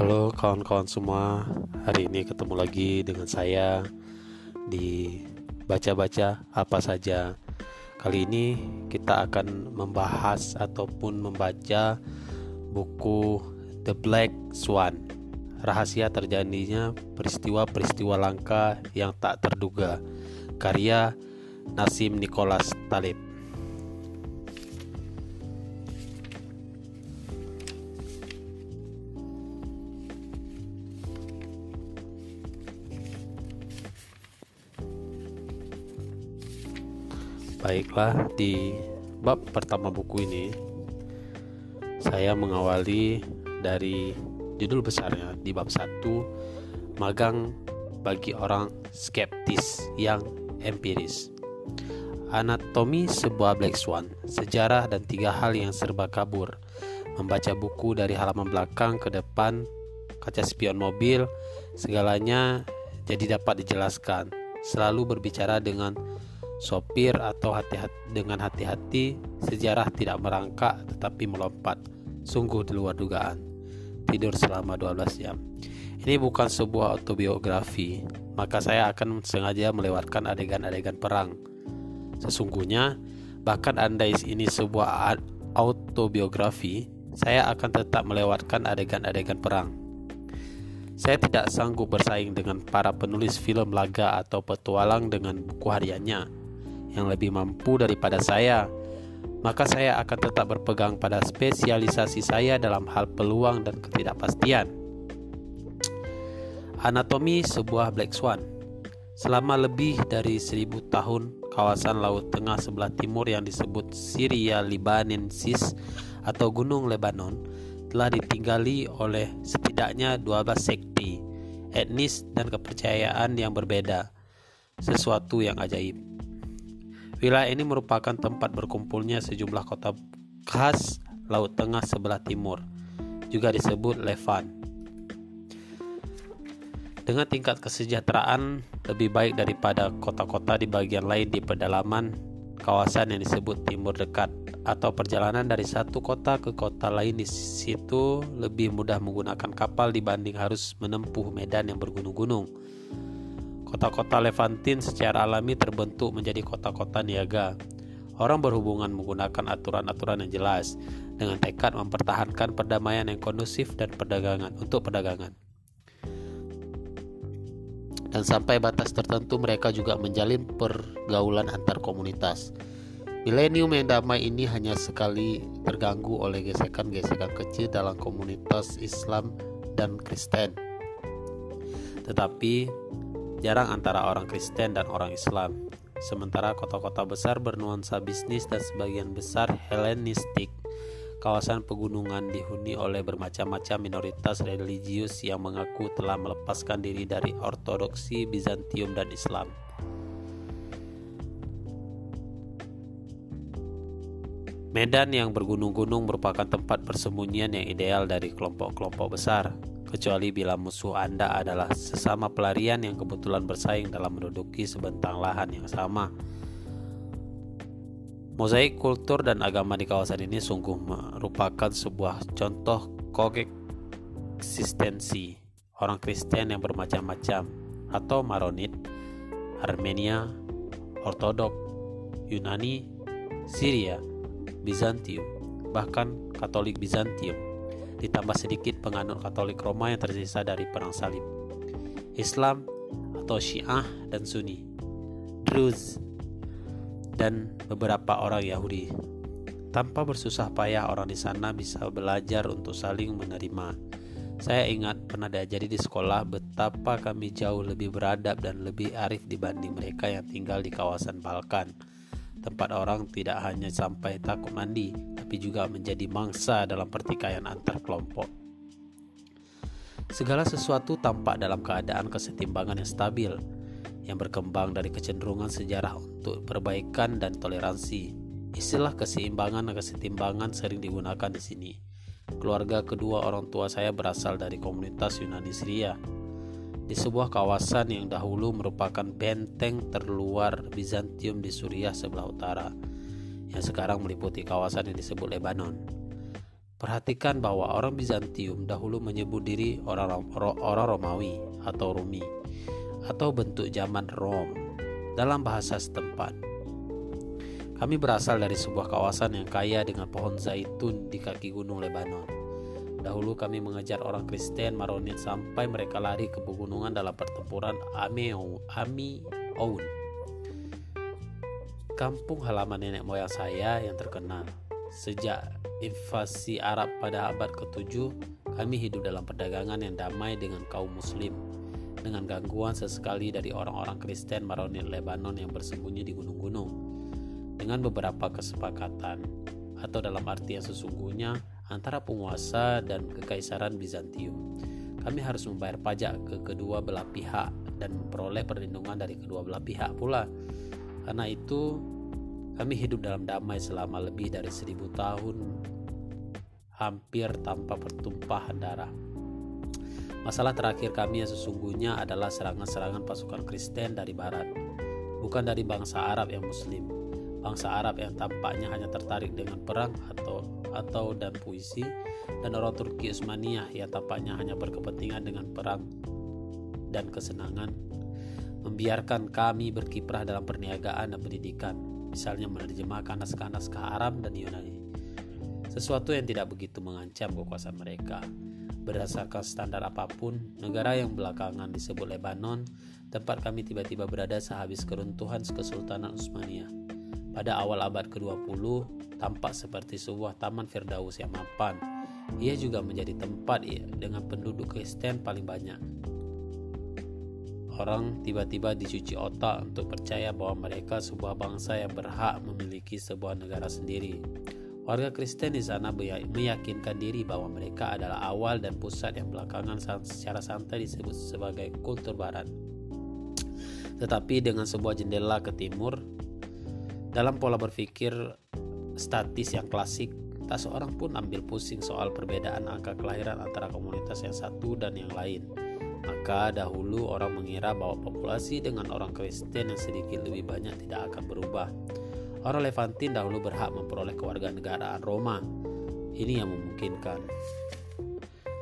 Halo kawan-kawan semua, hari ini ketemu lagi dengan saya di baca-baca apa saja. Kali ini kita akan membahas ataupun membaca buku The Black Swan. Rahasia terjadinya peristiwa-peristiwa langka yang tak terduga. Karya Nasim Nicholas Talib. Baiklah, di bab pertama buku ini saya mengawali dari judul besarnya di bab 1 magang bagi orang skeptis yang empiris. Anatomi sebuah black swan, sejarah dan tiga hal yang serba kabur. Membaca buku dari halaman belakang ke depan, kaca spion mobil, segalanya jadi dapat dijelaskan. Selalu berbicara dengan sopir atau hati-hati dengan hati-hati sejarah tidak merangkak tetapi melompat. Sungguh di luar dugaan. Tidur selama 12 jam. Ini bukan sebuah autobiografi. Maka saya akan sengaja melewatkan adegan-adegan perang. Sesungguhnya bahkan andai ini sebuah autobiografi saya akan tetap melewatkan adegan-adegan perang. Saya tidak sanggup bersaing dengan para penulis film laga atau petualang dengan buku hariannya yang lebih mampu daripada saya, maka saya akan tetap berpegang pada spesialisasi saya dalam hal peluang dan ketidakpastian. Anatomi sebuah black swan. Selama lebih dari seribu tahun, kawasan Laut Tengah sebelah timur yang disebut Syria Libanensis atau Gunung Lebanon telah ditinggali oleh setidaknya 12 sekte, etnis dan kepercayaan yang berbeda. Sesuatu yang ajaib. Wilayah ini merupakan tempat berkumpulnya sejumlah kota khas Laut Tengah sebelah timur, juga disebut Levan. Dengan tingkat kesejahteraan lebih baik daripada kota-kota di bagian lain di pedalaman kawasan yang disebut Timur Dekat atau perjalanan dari satu kota ke kota lain di situ lebih mudah menggunakan kapal dibanding harus menempuh medan yang bergunung-gunung. Kota-kota Levantin secara alami terbentuk menjadi kota-kota niaga. Orang berhubungan menggunakan aturan-aturan yang jelas dengan tekad mempertahankan perdamaian yang kondusif dan perdagangan untuk perdagangan. Dan sampai batas tertentu mereka juga menjalin pergaulan antar komunitas. Milenium yang damai ini hanya sekali terganggu oleh gesekan-gesekan kecil dalam komunitas Islam dan Kristen. Tetapi jarang antara orang Kristen dan orang Islam. Sementara kota-kota besar bernuansa bisnis dan sebagian besar Helenistik, kawasan pegunungan dihuni oleh bermacam-macam minoritas religius yang mengaku telah melepaskan diri dari ortodoksi Bizantium dan Islam. Medan yang bergunung-gunung merupakan tempat persembunyian yang ideal dari kelompok-kelompok besar, kecuali bila musuh Anda adalah sesama pelarian yang kebetulan bersaing dalam menduduki sebentang lahan yang sama. Mozaik kultur dan agama di kawasan ini sungguh merupakan sebuah contoh koeksistensi orang Kristen yang bermacam-macam atau Maronit, Armenia, Ortodok, Yunani, Syria, Bizantium, bahkan Katolik Bizantium ditambah sedikit penganut Katolik Roma yang tersisa dari perang salib. Islam atau Syiah dan Sunni, Druze, dan beberapa orang Yahudi. Tanpa bersusah payah orang di sana bisa belajar untuk saling menerima. Saya ingat pernah diajari di sekolah betapa kami jauh lebih beradab dan lebih arif dibanding mereka yang tinggal di kawasan Balkan tempat orang tidak hanya sampai takut mandi, tapi juga menjadi mangsa dalam pertikaian antar kelompok. Segala sesuatu tampak dalam keadaan kesetimbangan yang stabil, yang berkembang dari kecenderungan sejarah untuk perbaikan dan toleransi. Istilah keseimbangan dan kesetimbangan sering digunakan di sini. Keluarga kedua orang tua saya berasal dari komunitas Yunani Syria, di sebuah kawasan yang dahulu merupakan benteng terluar Bizantium di Suriah sebelah utara, yang sekarang meliputi kawasan yang disebut Lebanon. Perhatikan bahwa orang Bizantium dahulu menyebut diri orang, orang Romawi atau Rumi atau bentuk zaman Rom dalam bahasa setempat. Kami berasal dari sebuah kawasan yang kaya dengan pohon zaitun di kaki gunung Lebanon. Dahulu kami mengejar orang Kristen Maronit sampai mereka lari ke pegunungan dalam pertempuran Ameo, Ami Oun. Kampung halaman nenek moyang saya yang terkenal. Sejak invasi Arab pada abad ke-7, kami hidup dalam perdagangan yang damai dengan kaum muslim dengan gangguan sesekali dari orang-orang Kristen Maronit Lebanon yang bersembunyi di gunung-gunung. Dengan beberapa kesepakatan atau dalam arti yang sesungguhnya antara penguasa dan kekaisaran Bizantium. Kami harus membayar pajak ke kedua belah pihak dan memperoleh perlindungan dari kedua belah pihak pula. Karena itu, kami hidup dalam damai selama lebih dari seribu tahun, hampir tanpa pertumpahan darah. Masalah terakhir kami yang sesungguhnya adalah serangan-serangan pasukan Kristen dari Barat, bukan dari bangsa Arab yang Muslim. Bangsa Arab yang tampaknya hanya tertarik dengan perang atau atau dan puisi, dan orang Turki Utsmaniyah yang tampaknya hanya berkepentingan dengan perang dan kesenangan, membiarkan kami berkiprah dalam perniagaan dan pendidikan misalnya menerjemahkan naskah-naskah Arab dan Yunani. Sesuatu yang tidak begitu mengancam kekuasaan mereka. Berdasarkan standar apa pun, negara yang belakangan disebut Lebanon, tempat kami tiba-tiba berada sehabis keruntuhan Kesultanan Utsmaniyah. Pada awal abad ke-20, tampak seperti sebuah taman Firdaus yang mapan. Ia juga menjadi tempat dengan penduduk Kristen paling banyak orang tiba-tiba dicuci otak untuk percaya bahwa mereka sebuah bangsa yang berhak memiliki sebuah negara sendiri. Warga Kristen di sana meyakinkan diri bahwa mereka adalah awal dan pusat yang belakangan secara santai disebut sebagai kultur barat. Tetapi dengan sebuah jendela ke timur, dalam pola berpikir statis yang klasik, tak seorang pun ambil pusing soal perbedaan angka kelahiran antara komunitas yang satu dan yang lain maka dahulu orang mengira bahwa populasi dengan orang Kristen yang sedikit lebih banyak tidak akan berubah. Orang Levantin dahulu berhak memperoleh kewarganegaraan Roma. Ini yang memungkinkan.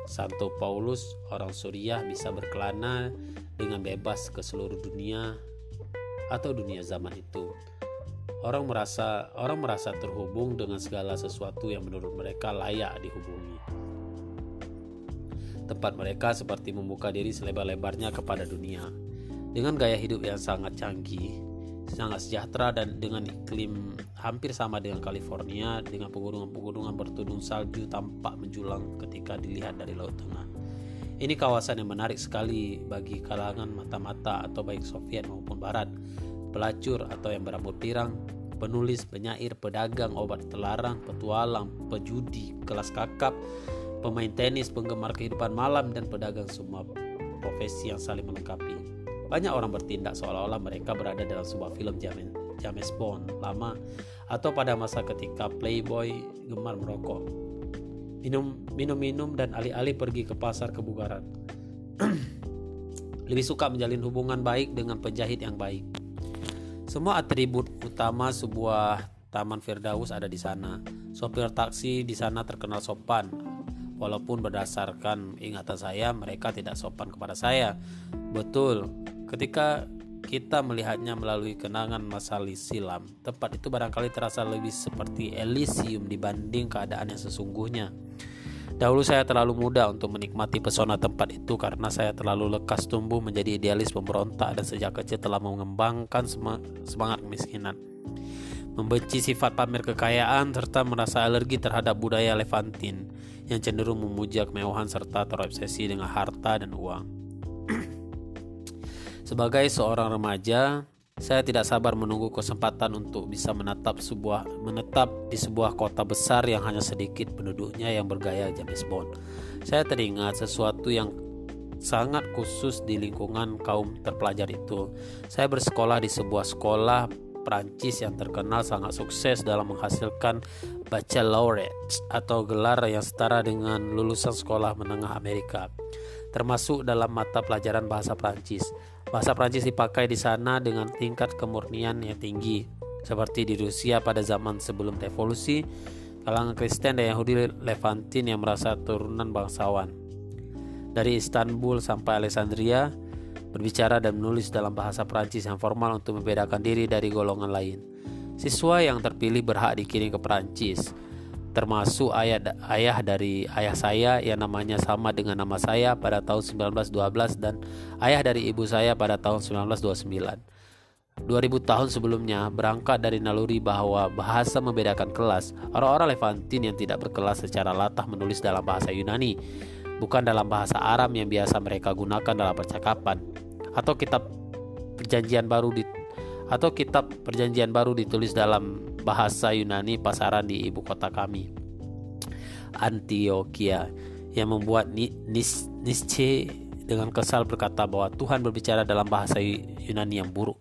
Santo Paulus, orang Suriah bisa berkelana dengan bebas ke seluruh dunia atau dunia zaman itu. Orang merasa orang merasa terhubung dengan segala sesuatu yang menurut mereka layak dihubungi. Tempat mereka seperti membuka diri selebar-lebarnya kepada dunia. Dengan gaya hidup yang sangat canggih, sangat sejahtera dan dengan iklim hampir sama dengan California dengan pegunungan-pegunungan bertudung salju tampak menjulang ketika dilihat dari Laut Tengah. Ini kawasan yang menarik sekali bagi kalangan mata-mata atau baik Soviet maupun Barat, pelacur atau yang berambut pirang, penulis, penyair, pedagang, obat terlarang, petualang, pejudi, kelas kakap, pemain tenis, penggemar kehidupan malam, dan pedagang semua profesi yang saling melengkapi. Banyak orang bertindak seolah-olah mereka berada dalam sebuah film James Bond lama atau pada masa ketika Playboy gemar merokok. Minum minum-minum dan alih-alih pergi ke pasar kebugaran. Lebih suka menjalin hubungan baik dengan penjahit yang baik. Semua atribut utama sebuah Taman Firdaus ada di sana. Sopir taksi di sana terkenal sopan, Walaupun berdasarkan ingatan saya mereka tidak sopan kepada saya. Betul, ketika kita melihatnya melalui kenangan masa silam, tempat itu barangkali terasa lebih seperti Elysium dibanding keadaan yang sesungguhnya. Dahulu saya terlalu muda untuk menikmati pesona tempat itu karena saya terlalu lekas tumbuh menjadi idealis pemberontak dan sejak kecil telah mengembangkan semangat kemiskinan. Membenci sifat pamer kekayaan serta merasa alergi terhadap budaya Levantin yang cenderung memuja kemewahan serta terobsesi dengan harta dan uang. Sebagai seorang remaja, saya tidak sabar menunggu kesempatan untuk bisa menetap sebuah menetap di sebuah kota besar yang hanya sedikit penduduknya yang bergaya James Bond. Saya teringat sesuatu yang sangat khusus di lingkungan kaum terpelajar itu. Saya bersekolah di sebuah sekolah Prancis yang terkenal sangat sukses dalam menghasilkan baccalaureate atau gelar yang setara dengan lulusan sekolah menengah Amerika, termasuk dalam mata pelajaran bahasa Prancis. Bahasa Prancis dipakai di sana dengan tingkat kemurnian yang tinggi, seperti di Rusia pada zaman sebelum revolusi kalangan Kristen dan Yahudi Levantin yang merasa turunan bangsawan. Dari Istanbul sampai Alexandria, berbicara dan menulis dalam bahasa Prancis yang formal untuk membedakan diri dari golongan lain. Siswa yang terpilih berhak dikirim ke Prancis, termasuk ayah ayah dari ayah saya yang namanya sama dengan nama saya pada tahun 1912 dan ayah dari ibu saya pada tahun 1929. 2000 tahun sebelumnya berangkat dari naluri bahwa bahasa membedakan kelas. Orang-orang Levantin yang tidak berkelas secara latah menulis dalam bahasa Yunani, bukan dalam bahasa Aram yang biasa mereka gunakan dalam percakapan. Atau kitab perjanjian baru atau kitab perjanjian baru ditulis dalam bahasa Yunani pasaran di ibu kota kami. Antioquia yang membuat Nietzsche dengan kesal berkata bahwa Tuhan berbicara dalam bahasa Yunani yang buruk.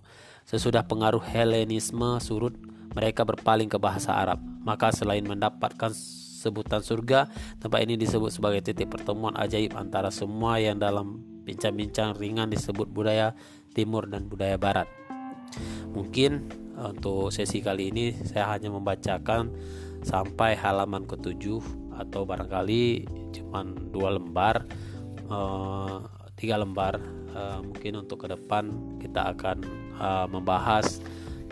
Sesudah pengaruh Helenisme surut, mereka berpaling ke bahasa Arab. Maka selain mendapatkan sebutan surga, tempat ini disebut sebagai titik pertemuan ajaib antara semua yang dalam bincang-bincang ringan disebut budaya timur dan budaya barat. Mungkin eh, untuk sesi kali ini saya hanya membacakan sampai halaman ketujuh atau barangkali cuma dua lembar, uh, tiga lembar. Uh, mungkin untuk ke depan kita akan uh, membahas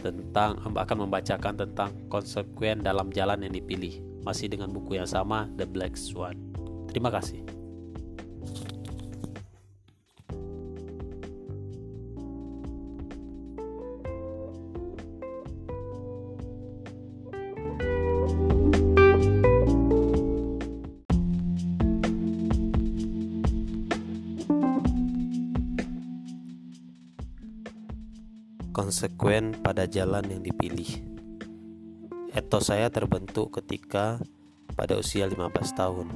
tentang akan membacakan tentang konsekuen dalam jalan yang dipilih masih dengan buku yang sama The Black Swan. Terima kasih. Konsekuen pada jalan yang dipilih. Etos saya terbentuk ketika pada usia 15 tahun.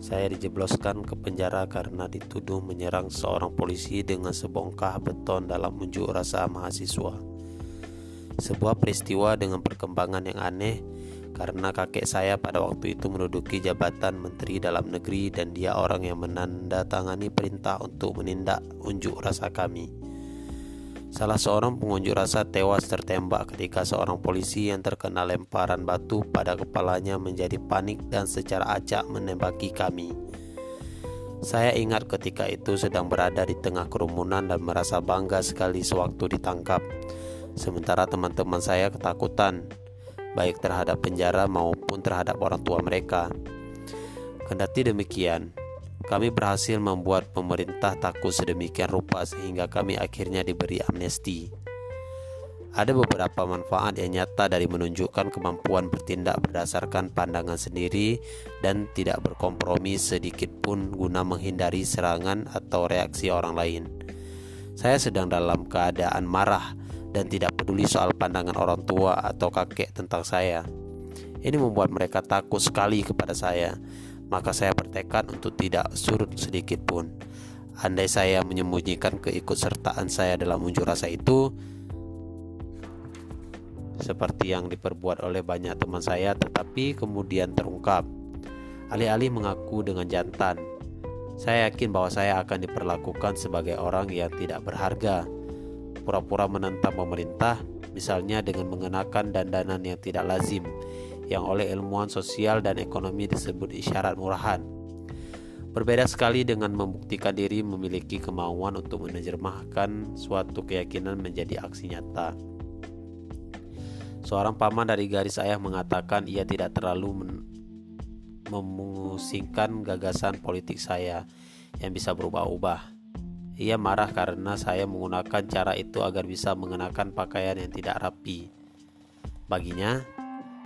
Saya dijebloskan ke penjara karena dituduh menyerang seorang polisi dengan sebongkah beton dalam unjuk rasa mahasiswa. Sebuah peristiwa dengan perkembangan yang aneh karena kakek saya pada waktu itu menduduki jabatan menteri dalam negeri dan dia orang yang menandatangani perintah untuk menindak unjuk rasa kami. Salah seorang pengunjuk rasa tewas tertembak ketika seorang polisi yang terkena lemparan batu pada kepalanya menjadi panik dan secara acak menembaki kami. Saya ingat ketika itu sedang berada di tengah kerumunan dan merasa bangga sekali sewaktu ditangkap. Sementara teman-teman saya ketakutan, baik terhadap penjara maupun terhadap orang tua mereka. Kendati demikian, kami berhasil membuat pemerintah takut sedemikian rupa sehingga kami akhirnya diberi amnesti. Ada beberapa manfaat yang nyata dari menunjukkan kemampuan bertindak berdasarkan pandangan sendiri dan tidak berkompromi sedikit pun guna menghindari serangan atau reaksi orang lain. Saya sedang dalam keadaan marah dan tidak peduli soal pandangan orang tua atau kakek tentang saya. Ini membuat mereka takut sekali kepada saya maka saya bertekad untuk tidak surut sedikit pun. Andai saya menyembunyikan keikutsertaan saya dalam unjuk rasa itu, seperti yang diperbuat oleh banyak teman saya, tetapi kemudian terungkap. Alih-alih mengaku dengan jantan, saya yakin bahwa saya akan diperlakukan sebagai orang yang tidak berharga, pura-pura menentang pemerintah, misalnya dengan mengenakan dandanan yang tidak lazim, yang oleh ilmuwan sosial dan ekonomi disebut isyarat murahan. Berbeda sekali dengan membuktikan diri memiliki kemauan untuk menerjemahkan suatu keyakinan menjadi aksi nyata. Seorang paman dari garis ayah mengatakan ia tidak terlalu memusingkan gagasan politik saya yang bisa berubah-ubah. Ia marah karena saya menggunakan cara itu agar bisa mengenakan pakaian yang tidak rapi. Baginya,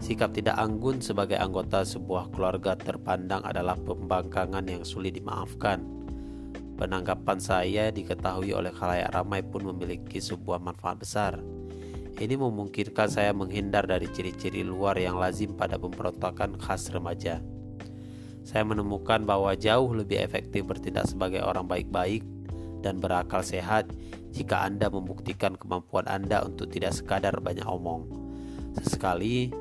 Sikap tidak anggun sebagai anggota sebuah keluarga terpandang adalah pembangkangan yang sulit dimaafkan. Penanggapan saya diketahui oleh khalayak ramai pun memiliki sebuah manfaat besar. Ini memungkinkan saya menghindar dari ciri-ciri luar yang lazim pada pemberontakan khas remaja. Saya menemukan bahwa jauh lebih efektif bertindak sebagai orang baik-baik dan berakal sehat jika Anda membuktikan kemampuan Anda untuk tidak sekadar banyak omong. Sesekali,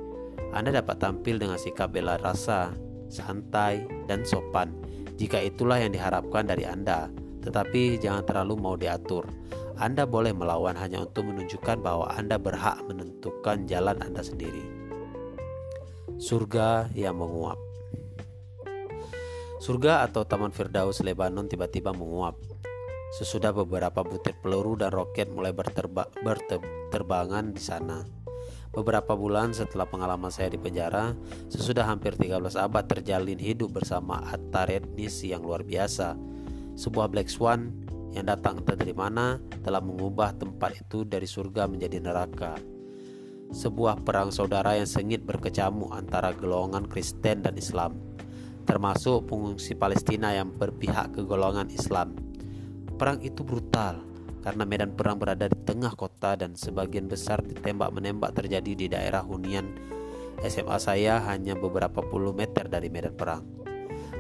anda dapat tampil dengan sikap bela rasa, santai, dan sopan jika itulah yang diharapkan dari Anda, tetapi jangan terlalu mau diatur. Anda boleh melawan hanya untuk menunjukkan bahwa Anda berhak menentukan jalan Anda sendiri. Surga yang menguap. Surga atau Taman Firdaus Lebanon tiba-tiba menguap. Sesudah beberapa butir peluru dan roket mulai berterba berterbangan di sana. Beberapa bulan setelah pengalaman saya di penjara, sesudah hampir 13 abad terjalin hidup bersama atar etnis yang luar biasa. Sebuah Black Swan yang datang entah dari mana telah mengubah tempat itu dari surga menjadi neraka sebuah perang saudara yang sengit berkecamuk antara golongan Kristen dan Islam, termasuk pengungsi Palestina yang berpihak ke golongan Islam. Perang itu brutal karena medan perang berada di tengah kota dan sebagian besar ditembak-menembak terjadi di daerah hunian SMA saya hanya beberapa puluh meter dari medan perang.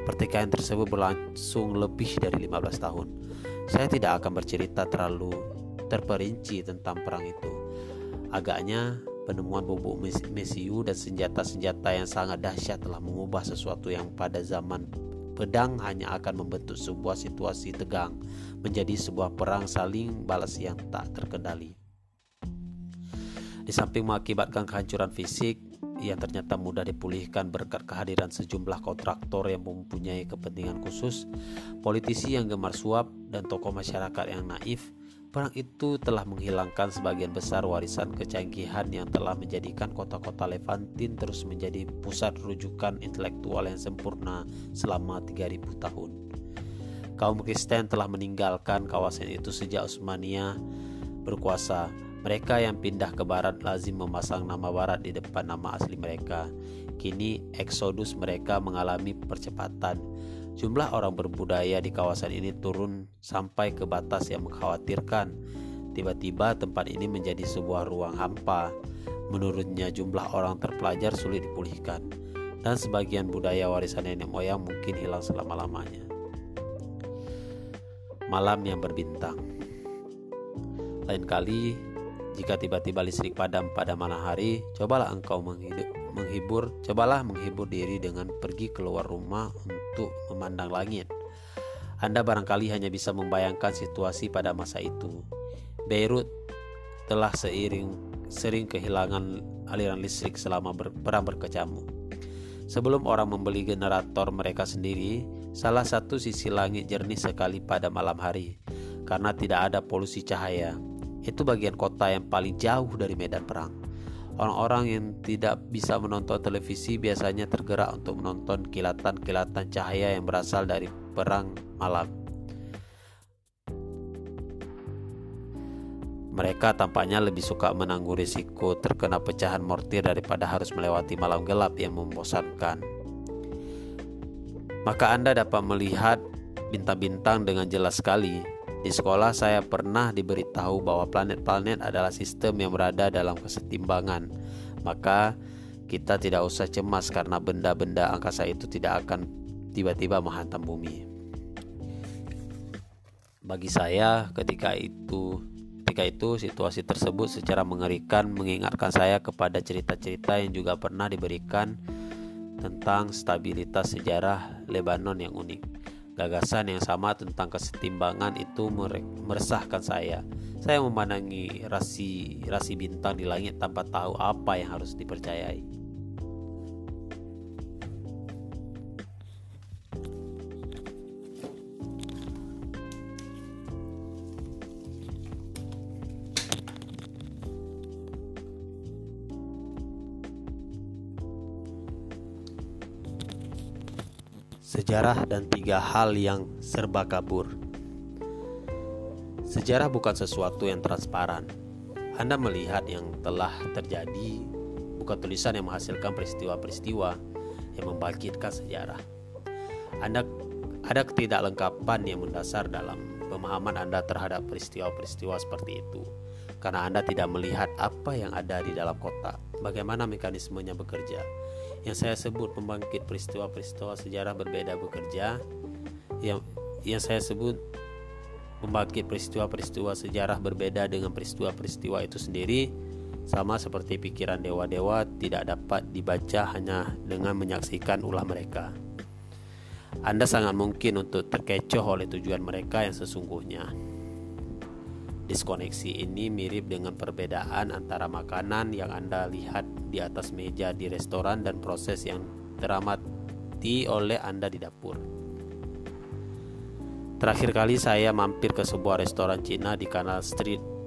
Pertikaian tersebut berlangsung lebih dari 15 tahun. Saya tidak akan bercerita terlalu terperinci tentang perang itu. Agaknya penemuan bubuk mesiu dan senjata-senjata yang sangat dahsyat telah mengubah sesuatu yang pada zaman pedang hanya akan membentuk sebuah situasi tegang menjadi sebuah perang saling balas yang tak terkendali. Di samping mengakibatkan kehancuran fisik yang ternyata mudah dipulihkan berkat kehadiran sejumlah kontraktor yang mempunyai kepentingan khusus, politisi yang gemar suap, dan tokoh masyarakat yang naif Perang itu telah menghilangkan sebagian besar warisan kecanggihan yang telah menjadikan kota-kota Levantin terus menjadi pusat rujukan intelektual yang sempurna selama 3000 tahun. Kaum Kristen telah meninggalkan kawasan itu sejak Utsmania berkuasa. Mereka yang pindah ke barat lazim memasang nama barat di depan nama asli mereka. Kini eksodus mereka mengalami percepatan Jumlah orang berbudaya di kawasan ini turun sampai ke batas yang mengkhawatirkan. Tiba-tiba tempat ini menjadi sebuah ruang hampa. Menurutnya jumlah orang terpelajar sulit dipulihkan dan sebagian budaya warisan nenek moyang mungkin hilang selama-lamanya. Malam yang berbintang. Lain kali jika tiba-tiba listrik padam pada malam hari, cobalah engkau menghidup menghibur, cobalah menghibur diri dengan pergi keluar rumah untuk memandang langit. Anda barangkali hanya bisa membayangkan situasi pada masa itu. Beirut telah seiring sering kehilangan aliran listrik selama ber, perang berkecamuk. Sebelum orang membeli generator mereka sendiri, salah satu sisi langit jernih sekali pada malam hari karena tidak ada polusi cahaya. Itu bagian kota yang paling jauh dari medan perang. Orang-orang yang tidak bisa menonton televisi biasanya tergerak untuk menonton kilatan-kilatan cahaya yang berasal dari perang malam. Mereka tampaknya lebih suka menanggung risiko terkena pecahan mortir daripada harus melewati malam gelap yang membosankan. Maka Anda dapat melihat bintang-bintang dengan jelas sekali di sekolah saya pernah diberitahu bahwa planet-planet adalah sistem yang berada dalam kesetimbangan. Maka kita tidak usah cemas karena benda-benda angkasa itu tidak akan tiba-tiba menghantam bumi. Bagi saya ketika itu ketika itu situasi tersebut secara mengerikan mengingatkan saya kepada cerita-cerita yang juga pernah diberikan tentang stabilitas sejarah Lebanon yang unik. Gagasan yang sama tentang kesetimbangan itu meresahkan saya. Saya memandangi rasi rasi bintang di langit tanpa tahu apa yang harus dipercayai. Sejarah dan tiga hal yang serba kabur. Sejarah bukan sesuatu yang transparan. Anda melihat yang telah terjadi, bukan tulisan yang menghasilkan peristiwa-peristiwa yang membangkitkan sejarah. Anda ada ketidaklengkapan yang mendasar dalam pemahaman Anda terhadap peristiwa-peristiwa seperti itu, karena Anda tidak melihat apa yang ada di dalam kota, bagaimana mekanismenya bekerja, yang saya sebut pembangkit peristiwa-peristiwa sejarah berbeda bekerja yang yang saya sebut pembangkit peristiwa-peristiwa sejarah berbeda dengan peristiwa-peristiwa itu sendiri sama seperti pikiran dewa-dewa tidak dapat dibaca hanya dengan menyaksikan ulah mereka. Anda sangat mungkin untuk terkecoh oleh tujuan mereka yang sesungguhnya. Diskoneksi ini mirip dengan perbedaan antara makanan yang Anda lihat di atas meja di restoran dan proses yang teramati oleh Anda di dapur. Terakhir kali saya mampir ke sebuah restoran Cina di Canal Street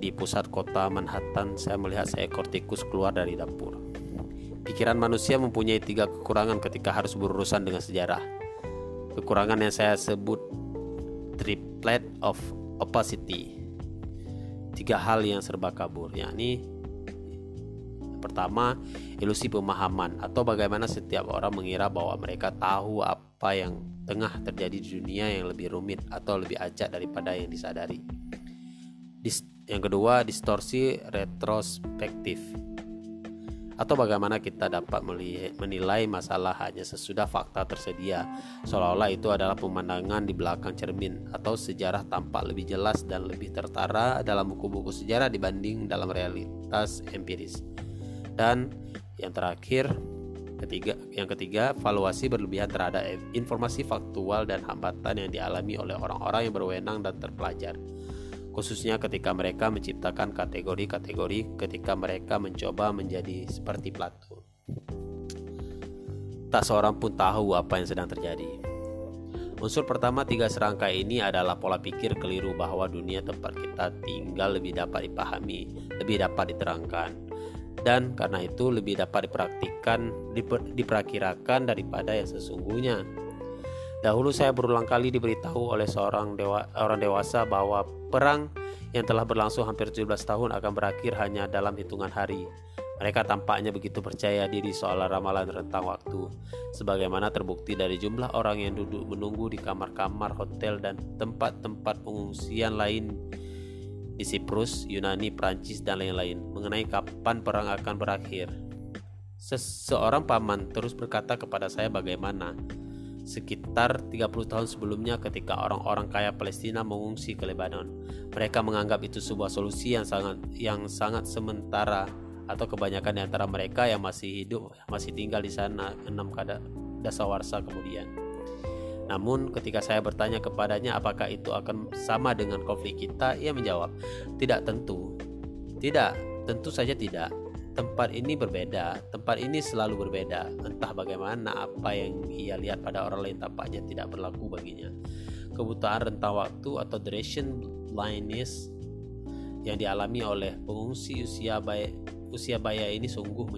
di pusat kota Manhattan, saya melihat seekor tikus keluar dari dapur. Pikiran manusia mempunyai tiga kekurangan ketika harus berurusan dengan sejarah. Kekurangan yang saya sebut triplet of opacity. Tiga hal yang serba kabur, yakni pertama, ilusi pemahaman atau bagaimana setiap orang mengira bahwa mereka tahu apa yang tengah terjadi di dunia yang lebih rumit atau lebih ajak daripada yang disadari. Dis yang kedua, distorsi retrospektif atau bagaimana kita dapat menilai masalah hanya sesudah fakta tersedia, seolah-olah itu adalah pemandangan di belakang cermin atau sejarah tampak lebih jelas dan lebih tertara dalam buku-buku sejarah dibanding dalam realitas empiris. Dan yang terakhir, ketiga, yang ketiga, valuasi berlebihan terhadap informasi faktual dan hambatan yang dialami oleh orang-orang yang berwenang dan terpelajar khususnya ketika mereka menciptakan kategori-kategori ketika mereka mencoba menjadi seperti Plato. Tak seorang pun tahu apa yang sedang terjadi. Unsur pertama tiga serangkai ini adalah pola pikir keliru bahwa dunia tempat kita tinggal lebih dapat dipahami, lebih dapat diterangkan, dan karena itu lebih dapat dipraktikkan, diper, diperakirakan daripada yang sesungguhnya. Dahulu saya berulang kali diberitahu oleh seorang dewa, orang dewasa bahwa perang yang telah berlangsung hampir 17 tahun akan berakhir hanya dalam hitungan hari. Mereka tampaknya begitu percaya diri soal ramalan rentang waktu, sebagaimana terbukti dari jumlah orang yang duduk menunggu di kamar-kamar hotel dan tempat-tempat pengungsian lain di Siprus, Yunani, Prancis, dan lain-lain mengenai kapan perang akan berakhir. Seseorang paman terus berkata kepada saya bagaimana sekitar 30 tahun sebelumnya ketika orang-orang kaya Palestina mengungsi ke Lebanon. Mereka menganggap itu sebuah solusi yang sangat yang sangat sementara atau kebanyakan di antara mereka yang masih hidup masih tinggal di sana enam kada dasawarsa kemudian. Namun ketika saya bertanya kepadanya apakah itu akan sama dengan konflik kita, ia menjawab, "Tidak tentu." Tidak, tentu saja tidak tempat ini berbeda, tempat ini selalu berbeda. Entah bagaimana apa yang ia lihat pada orang lain tampaknya tidak berlaku baginya. Kebutaan rentang waktu atau duration blindness yang dialami oleh pengungsi usia baik usia baya ini sungguh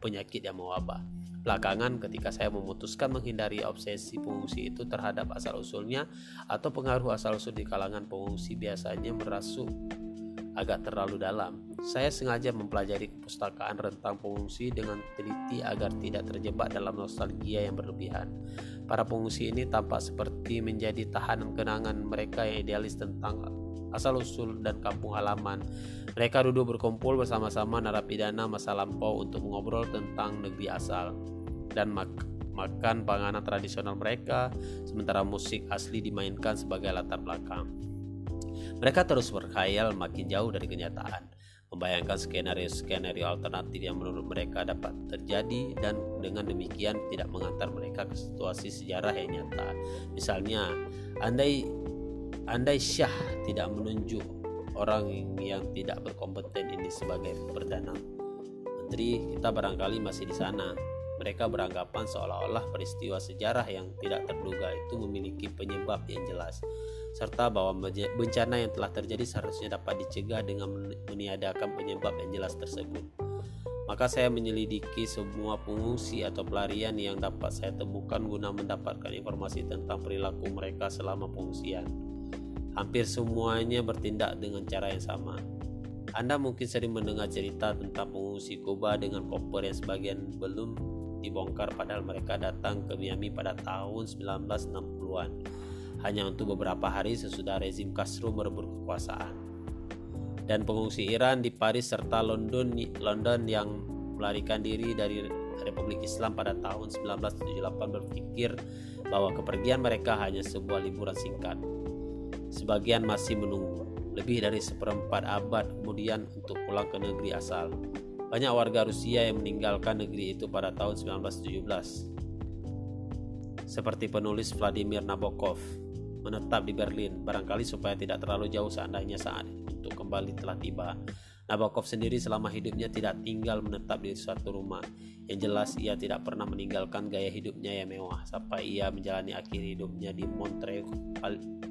penyakit yang mewabah. Belakangan ketika saya memutuskan menghindari obsesi pengungsi itu terhadap asal-usulnya atau pengaruh asal-usul di kalangan pengungsi biasanya merasuk agak terlalu dalam. Saya sengaja mempelajari kepustakaan rentang pengungsi dengan teliti agar tidak terjebak dalam nostalgia yang berlebihan. Para pengungsi ini tampak seperti menjadi tahanan kenangan mereka yang idealis tentang asal-usul dan kampung halaman. Mereka duduk berkumpul bersama-sama narapidana masa lampau untuk mengobrol tentang negeri asal dan mak makan panganan tradisional mereka, sementara musik asli dimainkan sebagai latar belakang. Mereka terus berkhayal makin jauh dari kenyataan membayangkan skenario-skenario alternatif yang menurut mereka dapat terjadi dan dengan demikian tidak mengantar mereka ke situasi sejarah yang nyata. Misalnya, andai andai Syah tidak menunjuk orang yang tidak berkompeten ini sebagai perdana menteri, kita barangkali masih di sana. Mereka beranggapan seolah-olah peristiwa sejarah yang tidak terduga itu memiliki penyebab yang jelas serta bahwa bencana yang telah terjadi seharusnya dapat dicegah dengan meniadakan penyebab yang jelas tersebut. Maka saya menyelidiki semua pengungsi atau pelarian yang dapat saya temukan guna mendapatkan informasi tentang perilaku mereka selama pengungsian. Hampir semuanya bertindak dengan cara yang sama. Anda mungkin sering mendengar cerita tentang pengungsi Kuba dengan koper yang sebagian belum dibongkar padahal mereka datang ke Miami pada tahun 1960-an hanya untuk beberapa hari sesudah rezim Castro merebut kekuasaan. Dan pengungsi Iran di Paris serta London, London yang melarikan diri dari Republik Islam pada tahun 1978 berpikir bahwa kepergian mereka hanya sebuah liburan singkat. Sebagian masih menunggu lebih dari seperempat abad kemudian untuk pulang ke negeri asal. Banyak warga Rusia yang meninggalkan negeri itu pada tahun 1917. Seperti penulis Vladimir Nabokov menetap di Berlin, barangkali supaya tidak terlalu jauh seandainya saat untuk kembali telah tiba. Nabokov sendiri selama hidupnya tidak tinggal menetap di suatu rumah. Yang jelas ia tidak pernah meninggalkan gaya hidupnya yang mewah sampai ia menjalani akhir hidupnya di Montreux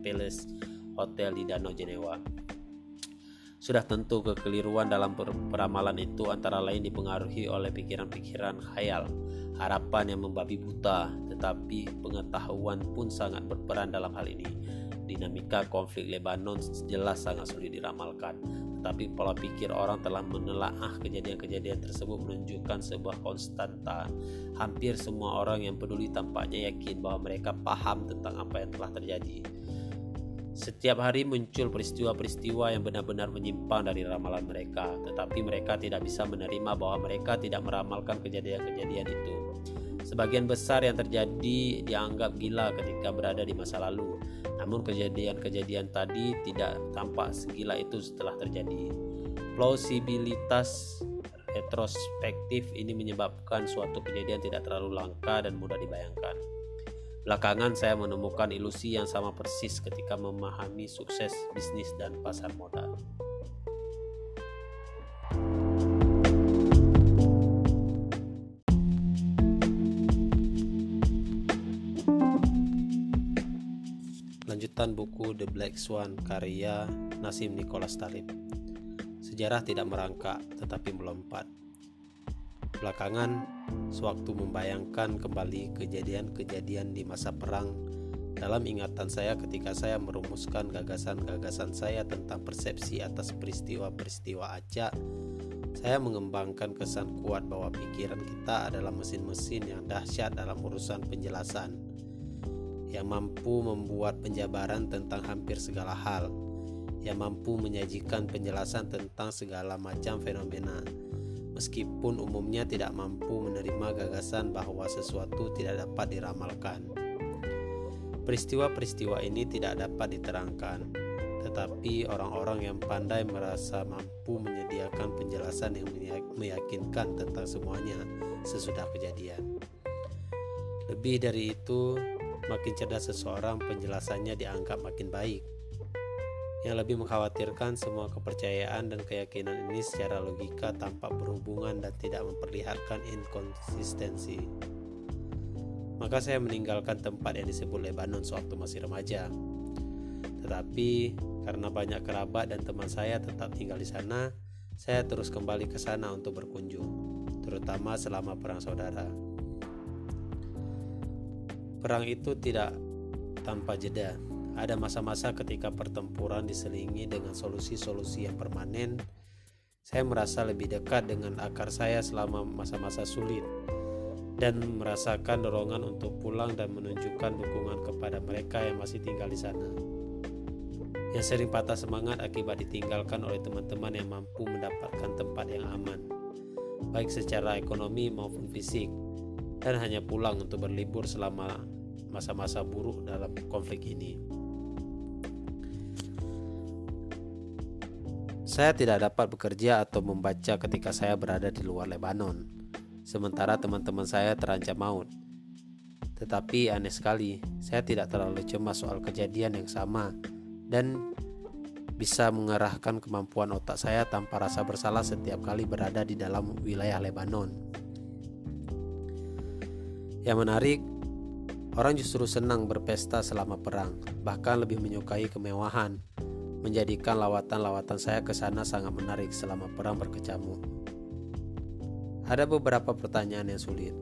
Palace Hotel di Danau Jenewa. Sudah tentu kekeliruan dalam peramalan itu antara lain dipengaruhi oleh pikiran-pikiran khayal, harapan yang membabi buta, tetapi pengetahuan pun sangat berperan dalam hal ini. Dinamika konflik Lebanon jelas sangat sulit diramalkan, tetapi pola pikir orang telah menelaah kejadian-kejadian tersebut menunjukkan sebuah konstanta. Hampir semua orang yang peduli tampaknya yakin bahwa mereka paham tentang apa yang telah terjadi. Setiap hari muncul peristiwa-peristiwa yang benar-benar menyimpang dari ramalan mereka, tetapi mereka tidak bisa menerima bahwa mereka tidak meramalkan kejadian-kejadian itu. Sebagian besar yang terjadi dianggap gila ketika berada di masa lalu, namun kejadian-kejadian tadi tidak tampak segila itu setelah terjadi. Plausibilitas retrospektif ini menyebabkan suatu kejadian tidak terlalu langka dan mudah dibayangkan. Belakangan saya menemukan ilusi yang sama persis ketika memahami sukses bisnis dan pasar modal. Lanjutan buku The Black Swan karya Nasim Nicholas Talib. Sejarah tidak merangkak tetapi melompat. Belakangan, sewaktu membayangkan kembali kejadian-kejadian di masa perang dalam ingatan saya ketika saya merumuskan gagasan-gagasan saya tentang persepsi atas peristiwa-peristiwa acak, saya mengembangkan kesan kuat bahwa pikiran kita adalah mesin-mesin yang dahsyat dalam urusan penjelasan, yang mampu membuat penjabaran tentang hampir segala hal, yang mampu menyajikan penjelasan tentang segala macam fenomena, meskipun umumnya tidak mampu menerima gagasan bahwa sesuatu tidak dapat diramalkan. Peristiwa-peristiwa ini tidak dapat diterangkan, tetapi orang-orang yang pandai merasa mampu menyediakan penjelasan yang meyakinkan tentang semuanya sesudah kejadian. Lebih dari itu, makin cerdas seseorang, penjelasannya dianggap makin baik yang lebih mengkhawatirkan semua kepercayaan dan keyakinan ini secara logika tampak berhubungan dan tidak memperlihatkan inkonsistensi. Maka saya meninggalkan tempat yang disebut Lebanon sewaktu masih remaja. Tetapi karena banyak kerabat dan teman saya tetap tinggal di sana, saya terus kembali ke sana untuk berkunjung, terutama selama perang saudara. Perang itu tidak tanpa jeda, ada masa-masa ketika pertempuran diselingi dengan solusi-solusi yang permanen. Saya merasa lebih dekat dengan akar saya selama masa-masa sulit dan merasakan dorongan untuk pulang dan menunjukkan dukungan kepada mereka yang masih tinggal di sana. Yang sering patah semangat akibat ditinggalkan oleh teman-teman yang mampu mendapatkan tempat yang aman, baik secara ekonomi maupun fisik, dan hanya pulang untuk berlibur selama masa-masa buruk dalam konflik ini. Saya tidak dapat bekerja atau membaca ketika saya berada di luar Lebanon, sementara teman-teman saya terancam maut. Tetapi aneh sekali, saya tidak terlalu cemas soal kejadian yang sama dan bisa mengarahkan kemampuan otak saya tanpa rasa bersalah setiap kali berada di dalam wilayah Lebanon. Yang menarik, orang justru senang berpesta selama perang, bahkan lebih menyukai kemewahan menjadikan lawatan-lawatan saya ke sana sangat menarik selama perang berkecamuk. Ada beberapa pertanyaan yang sulit.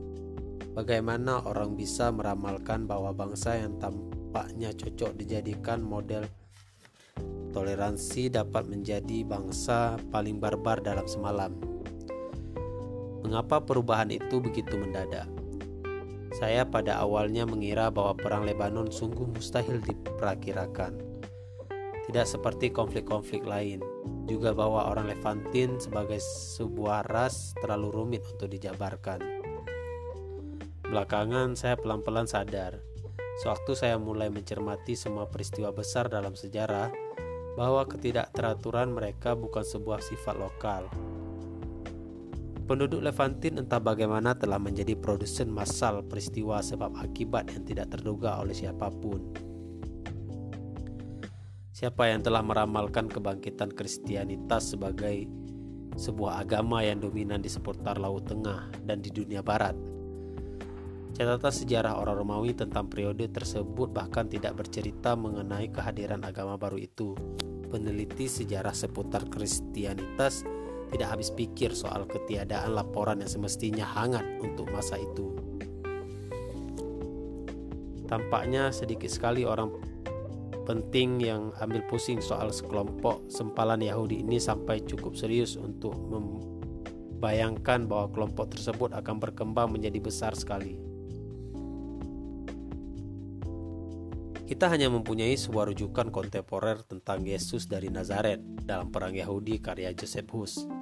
Bagaimana orang bisa meramalkan bahwa bangsa yang tampaknya cocok dijadikan model toleransi dapat menjadi bangsa paling barbar dalam semalam? Mengapa perubahan itu begitu mendadak? Saya pada awalnya mengira bahwa perang Lebanon sungguh mustahil diperkirakan tidak seperti konflik-konflik lain. Juga bahwa orang Levantin sebagai sebuah ras terlalu rumit untuk dijabarkan. Belakangan saya pelan-pelan sadar, sewaktu saya mulai mencermati semua peristiwa besar dalam sejarah, bahwa ketidakteraturan mereka bukan sebuah sifat lokal. Penduduk Levantin entah bagaimana telah menjadi produsen massal peristiwa sebab akibat yang tidak terduga oleh siapa pun. Siapa yang telah meramalkan kebangkitan Kristianitas sebagai sebuah agama yang dominan di seputar Laut Tengah dan di dunia Barat? Catatan sejarah orang Romawi tentang periode tersebut bahkan tidak bercerita mengenai kehadiran agama baru itu. Peneliti sejarah seputar Kristianitas tidak habis pikir soal ketiadaan laporan yang semestinya hangat untuk masa itu. Tampaknya sedikit sekali orang penting yang ambil pusing soal sekelompok sempalan Yahudi ini sampai cukup serius untuk membayangkan bahwa kelompok tersebut akan berkembang menjadi besar sekali. Kita hanya mempunyai sebuah rujukan kontemporer tentang Yesus dari Nazaret dalam Perang Yahudi karya Joseph Hus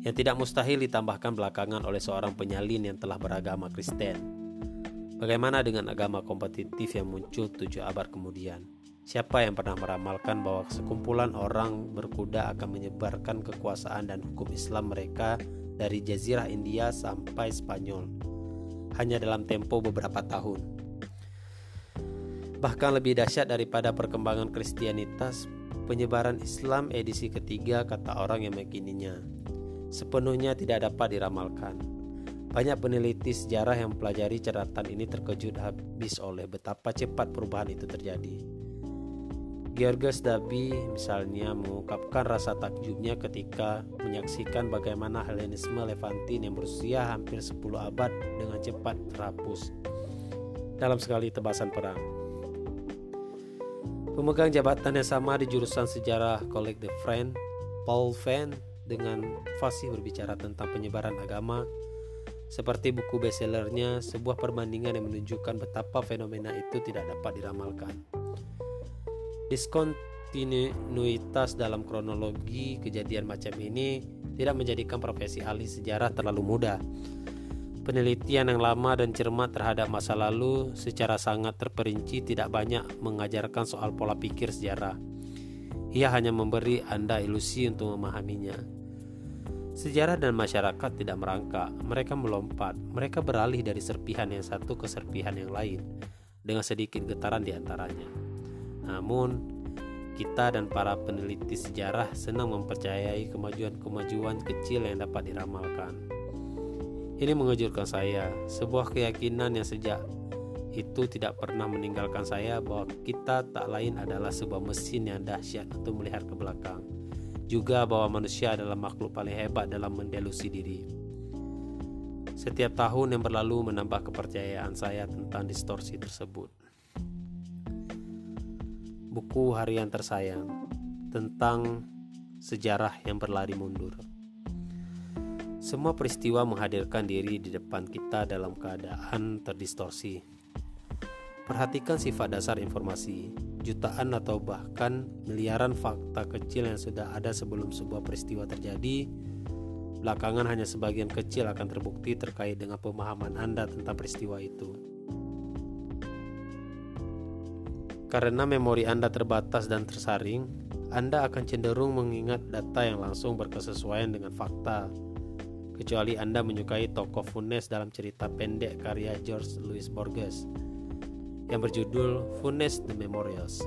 yang tidak mustahil ditambahkan belakangan oleh seorang penyalin yang telah beragama Kristen. Bagaimana dengan agama kompetitif yang muncul tujuh abad kemudian? Siapa yang pernah meramalkan bahwa sekumpulan orang berkuda akan menyebarkan kekuasaan dan hukum Islam mereka dari Jazirah India sampai Spanyol hanya dalam tempo beberapa tahun? Bahkan lebih dahsyat daripada perkembangan Kristianitas, penyebaran Islam edisi ketiga kata orang yang meyakininya sepenuhnya tidak dapat diramalkan. Banyak peneliti sejarah yang mempelajari catatan ini terkejut habis oleh betapa cepat perubahan itu terjadi. Georges Dabi misalnya mengungkapkan rasa takjubnya ketika menyaksikan bagaimana Hellenisme Levantin yang berusia hampir 10 abad dengan cepat terhapus dalam sekali tebasan perang. Pemegang jabatan yang sama di jurusan sejarah Collège de France, Paul Venn dengan fasih berbicara tentang penyebaran agama seperti buku bestsellernya sebuah perbandingan yang menunjukkan betapa fenomena itu tidak dapat diramalkan. Diskontinuitas dalam kronologi kejadian macam ini tidak menjadikan profesi ahli sejarah terlalu mudah. Penelitian yang lama dan cermat terhadap masa lalu secara sangat terperinci tidak banyak mengajarkan soal pola pikir sejarah. Ia hanya memberi Anda ilusi untuk memahaminya. Sejarah dan masyarakat tidak merangkak, mereka melompat, mereka beralih dari serpihan yang satu ke serpihan yang lain, dengan sedikit getaran di antaranya. Namun, kita dan para peneliti sejarah senang mempercayai kemajuan-kemajuan kecil yang dapat diramalkan. Ini mengejutkan saya, sebuah keyakinan yang sejak itu tidak pernah meninggalkan saya bahwa kita tak lain adalah sebuah mesin yang dahsyat untuk melihat ke belakang. Juga bahwa manusia adalah makhluk paling hebat dalam mendelusi diri. Setiap tahun yang berlalu menambah kepercayaan saya tentang distorsi tersebut buku harian tersayang tentang sejarah yang berlari mundur. Semua peristiwa menghadirkan diri di depan kita dalam keadaan terdistorsi. Perhatikan sifat dasar informasi, jutaan atau bahkan miliaran fakta kecil yang sudah ada sebelum sebuah peristiwa terjadi. Belakangan hanya sebagian kecil akan terbukti terkait dengan pemahaman Anda tentang peristiwa itu. Karena memori Anda terbatas dan tersaring, Anda akan cenderung mengingat data yang langsung berkesesuaian dengan fakta. Kecuali Anda menyukai tokoh Funes dalam cerita pendek karya George Louis Borges yang berjudul Funes the Memorials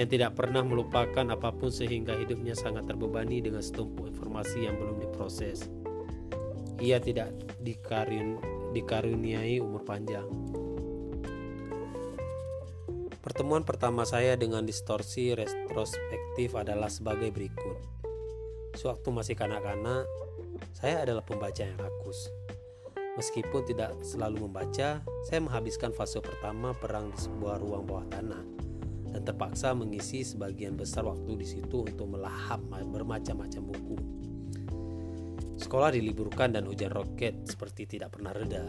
yang tidak pernah melupakan apa pun sehingga hidupnya sangat terbebani dengan setumpuk informasi yang belum diproses. Ia tidak dikarun, dikaruniai umur panjang. Pertemuan pertama saya dengan distorsi retrospektif adalah sebagai berikut. Sewaktu masih kanak-kanak, saya adalah pembaca yang rakus. Meskipun tidak selalu membaca, saya menghabiskan fase pertama perang di sebuah ruang bawah tanah dan terpaksa mengisi sebagian besar waktu di situ untuk melahap bermacam-macam buku. Sekolah diliburkan dan hujan roket seperti tidak pernah reda.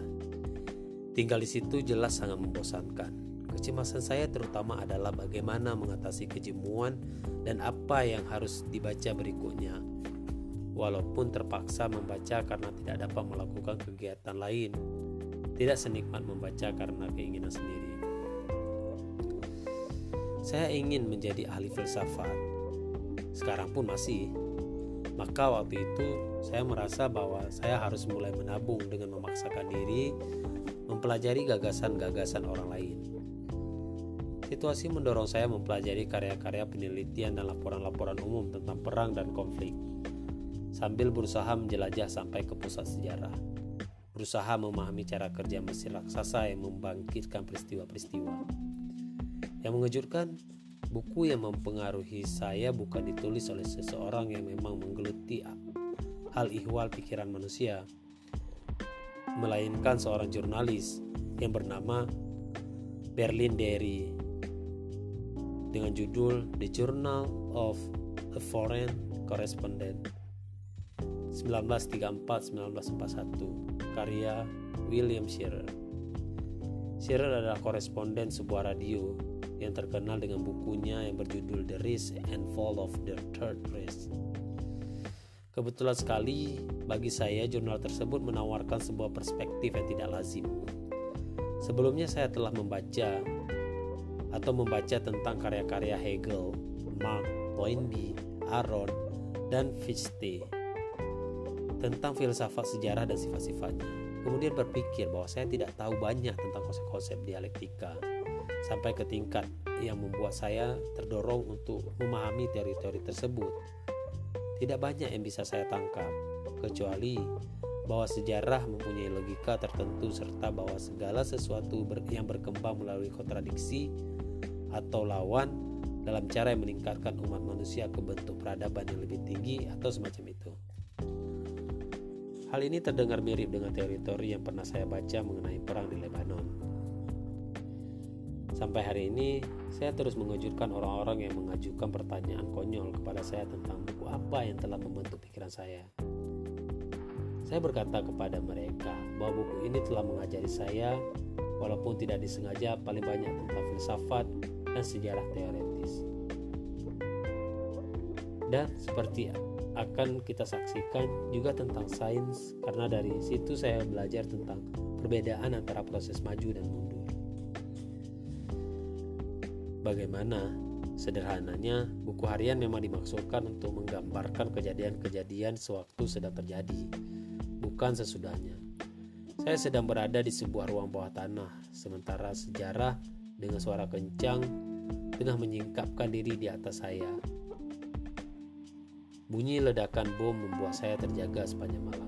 Tinggal di situ jelas sangat membosankan. Kecemasan saya terutama adalah bagaimana mengatasi kejemuan dan apa yang harus dibaca berikutnya. Walaupun terpaksa membaca karena tidak dapat melakukan kegiatan lain, tidak senikmat membaca karena keinginan sendiri. Saya ingin menjadi ahli filsafat. Sekarang pun masih. Maka waktu itu saya merasa bahwa saya harus mulai menabung dengan memaksakan diri mempelajari gagasan-gagasan orang lain Situasi mendorong saya mempelajari karya-karya penelitian dan laporan-laporan umum tentang perang dan konflik, sambil berusaha menjelajah sampai ke pusat sejarah. Berusaha memahami cara kerja mesin raksasa yang membangkitkan peristiwa-peristiwa. Yang mengejutkan, buku yang mempengaruhi saya bukan ditulis oleh seseorang yang memang menggeluti hal ihwal pikiran manusia, melainkan seorang jurnalis yang bernama Berlin Derry dengan judul The Journal of a Foreign Correspondent 1934-1941 karya William Shearer. Shearer adalah koresponden sebuah radio yang terkenal dengan bukunya yang berjudul The Rise and Fall of the Third Reich. Kebetulan sekali bagi saya jurnal tersebut menawarkan sebuah perspektif yang tidak lazim. Sebelumnya saya telah membaca atau membaca tentang karya-karya Hegel, Marx, Toynbee, Aron, dan Fichte tentang filsafat sejarah dan sifat-sifatnya. Kemudian berpikir bahwa saya tidak tahu banyak tentang konsep-konsep dialektika sampai ke tingkat yang membuat saya terdorong untuk memahami teori-teori tersebut. Tidak banyak yang bisa saya tangkap, kecuali bahwa sejarah mempunyai logika tertentu serta bahwa segala sesuatu yang berkembang melalui kontradiksi atau lawan dalam cara yang meningkatkan umat manusia ke bentuk peradaban yang lebih tinggi atau semacam itu. Hal ini terdengar mirip dengan teori-teori yang pernah saya baca mengenai perang di Lebanon. Sampai hari ini, saya terus mengejutkan orang-orang yang mengajukan pertanyaan konyol kepada saya tentang buku apa yang telah membentuk pikiran saya. Saya berkata kepada mereka bahwa buku ini telah mengajari saya, walaupun tidak disengaja, paling banyak tentang filsafat, dan sejarah teoretis. Dan seperti akan kita saksikan juga tentang sains karena dari situ saya belajar tentang perbedaan antara proses maju dan mundur. Bagaimana sederhananya buku harian memang dimaksudkan untuk menggambarkan kejadian-kejadian sewaktu sedang terjadi, bukan sesudahnya. Saya sedang berada di sebuah ruang bawah tanah, sementara sejarah dengan suara kencang tengah menyingkapkan diri di atas saya. Bunyi ledakan bom membuat saya terjaga sepanjang malam.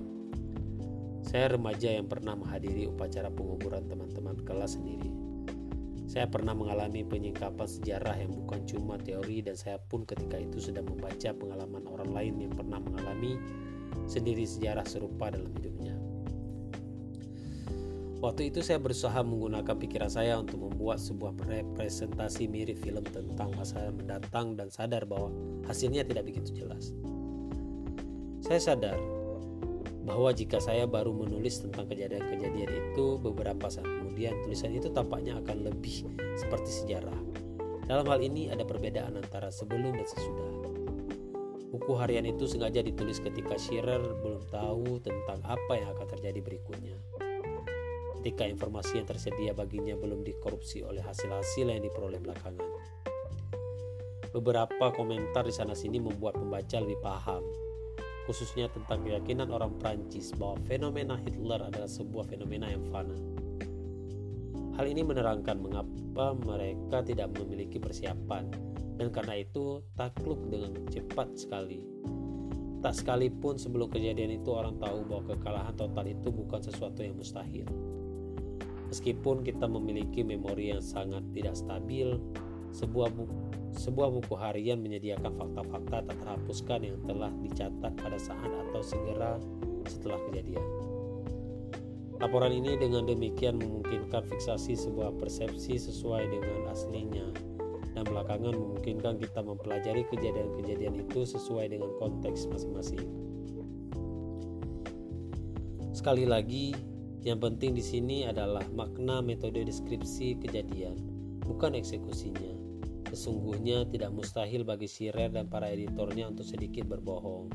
Saya remaja yang pernah menghadiri upacara penguburan teman-teman kelas sendiri. Saya pernah mengalami penyingkapan sejarah yang bukan cuma teori dan saya pun ketika itu sedang membaca pengalaman orang lain yang pernah mengalami sendiri sejarah serupa dalam hidupnya. Waktu itu saya berusaha menggunakan pikiran saya untuk membuat sebuah representasi mirip film tentang masa mendatang dan sadar bahwa hasilnya tidak begitu jelas. Saya sadar bahwa jika saya baru menulis tentang kejadian-kejadian itu beberapa saat kemudian tulisan itu tampaknya akan lebih seperti sejarah. Dalam hal ini ada perbedaan antara sebelum dan sesudah. Buku harian itu sengaja ditulis ketika Shearer belum tahu tentang apa yang akan terjadi berikutnya ketika informasi yang tersedia baginya belum dikorupsi oleh hasil-hasil yang diperoleh belakangan. Beberapa komentar di sana-sini membuat pembaca lebih paham, khususnya tentang keyakinan orang Prancis bahwa fenomena Hitler adalah sebuah fenomena yang fana. Hal ini menerangkan mengapa mereka tidak memiliki persiapan dan karena itu takluk dengan cepat sekali. Tak sekalipun sebelum kejadian itu orang tahu bahwa kekalahan total itu bukan sesuatu yang mustahil. Meskipun kita memiliki memori yang sangat tidak stabil, sebuah buku, sebuah buku harian menyediakan fakta-fakta tak terhapuskan yang telah dicatat pada saat atau segera setelah kejadian. Laporan ini dengan demikian memungkinkan fiksasi sebuah persepsi sesuai dengan aslinya dan belakangan memungkinkan kita mempelajari kejadian-kejadian itu sesuai dengan konteks masing-masing. Sekali lagi, yang penting di sini adalah makna metode deskripsi kejadian, bukan eksekusinya. Sesungguhnya tidak mustahil bagi Sirer dan para editornya untuk sedikit berbohong.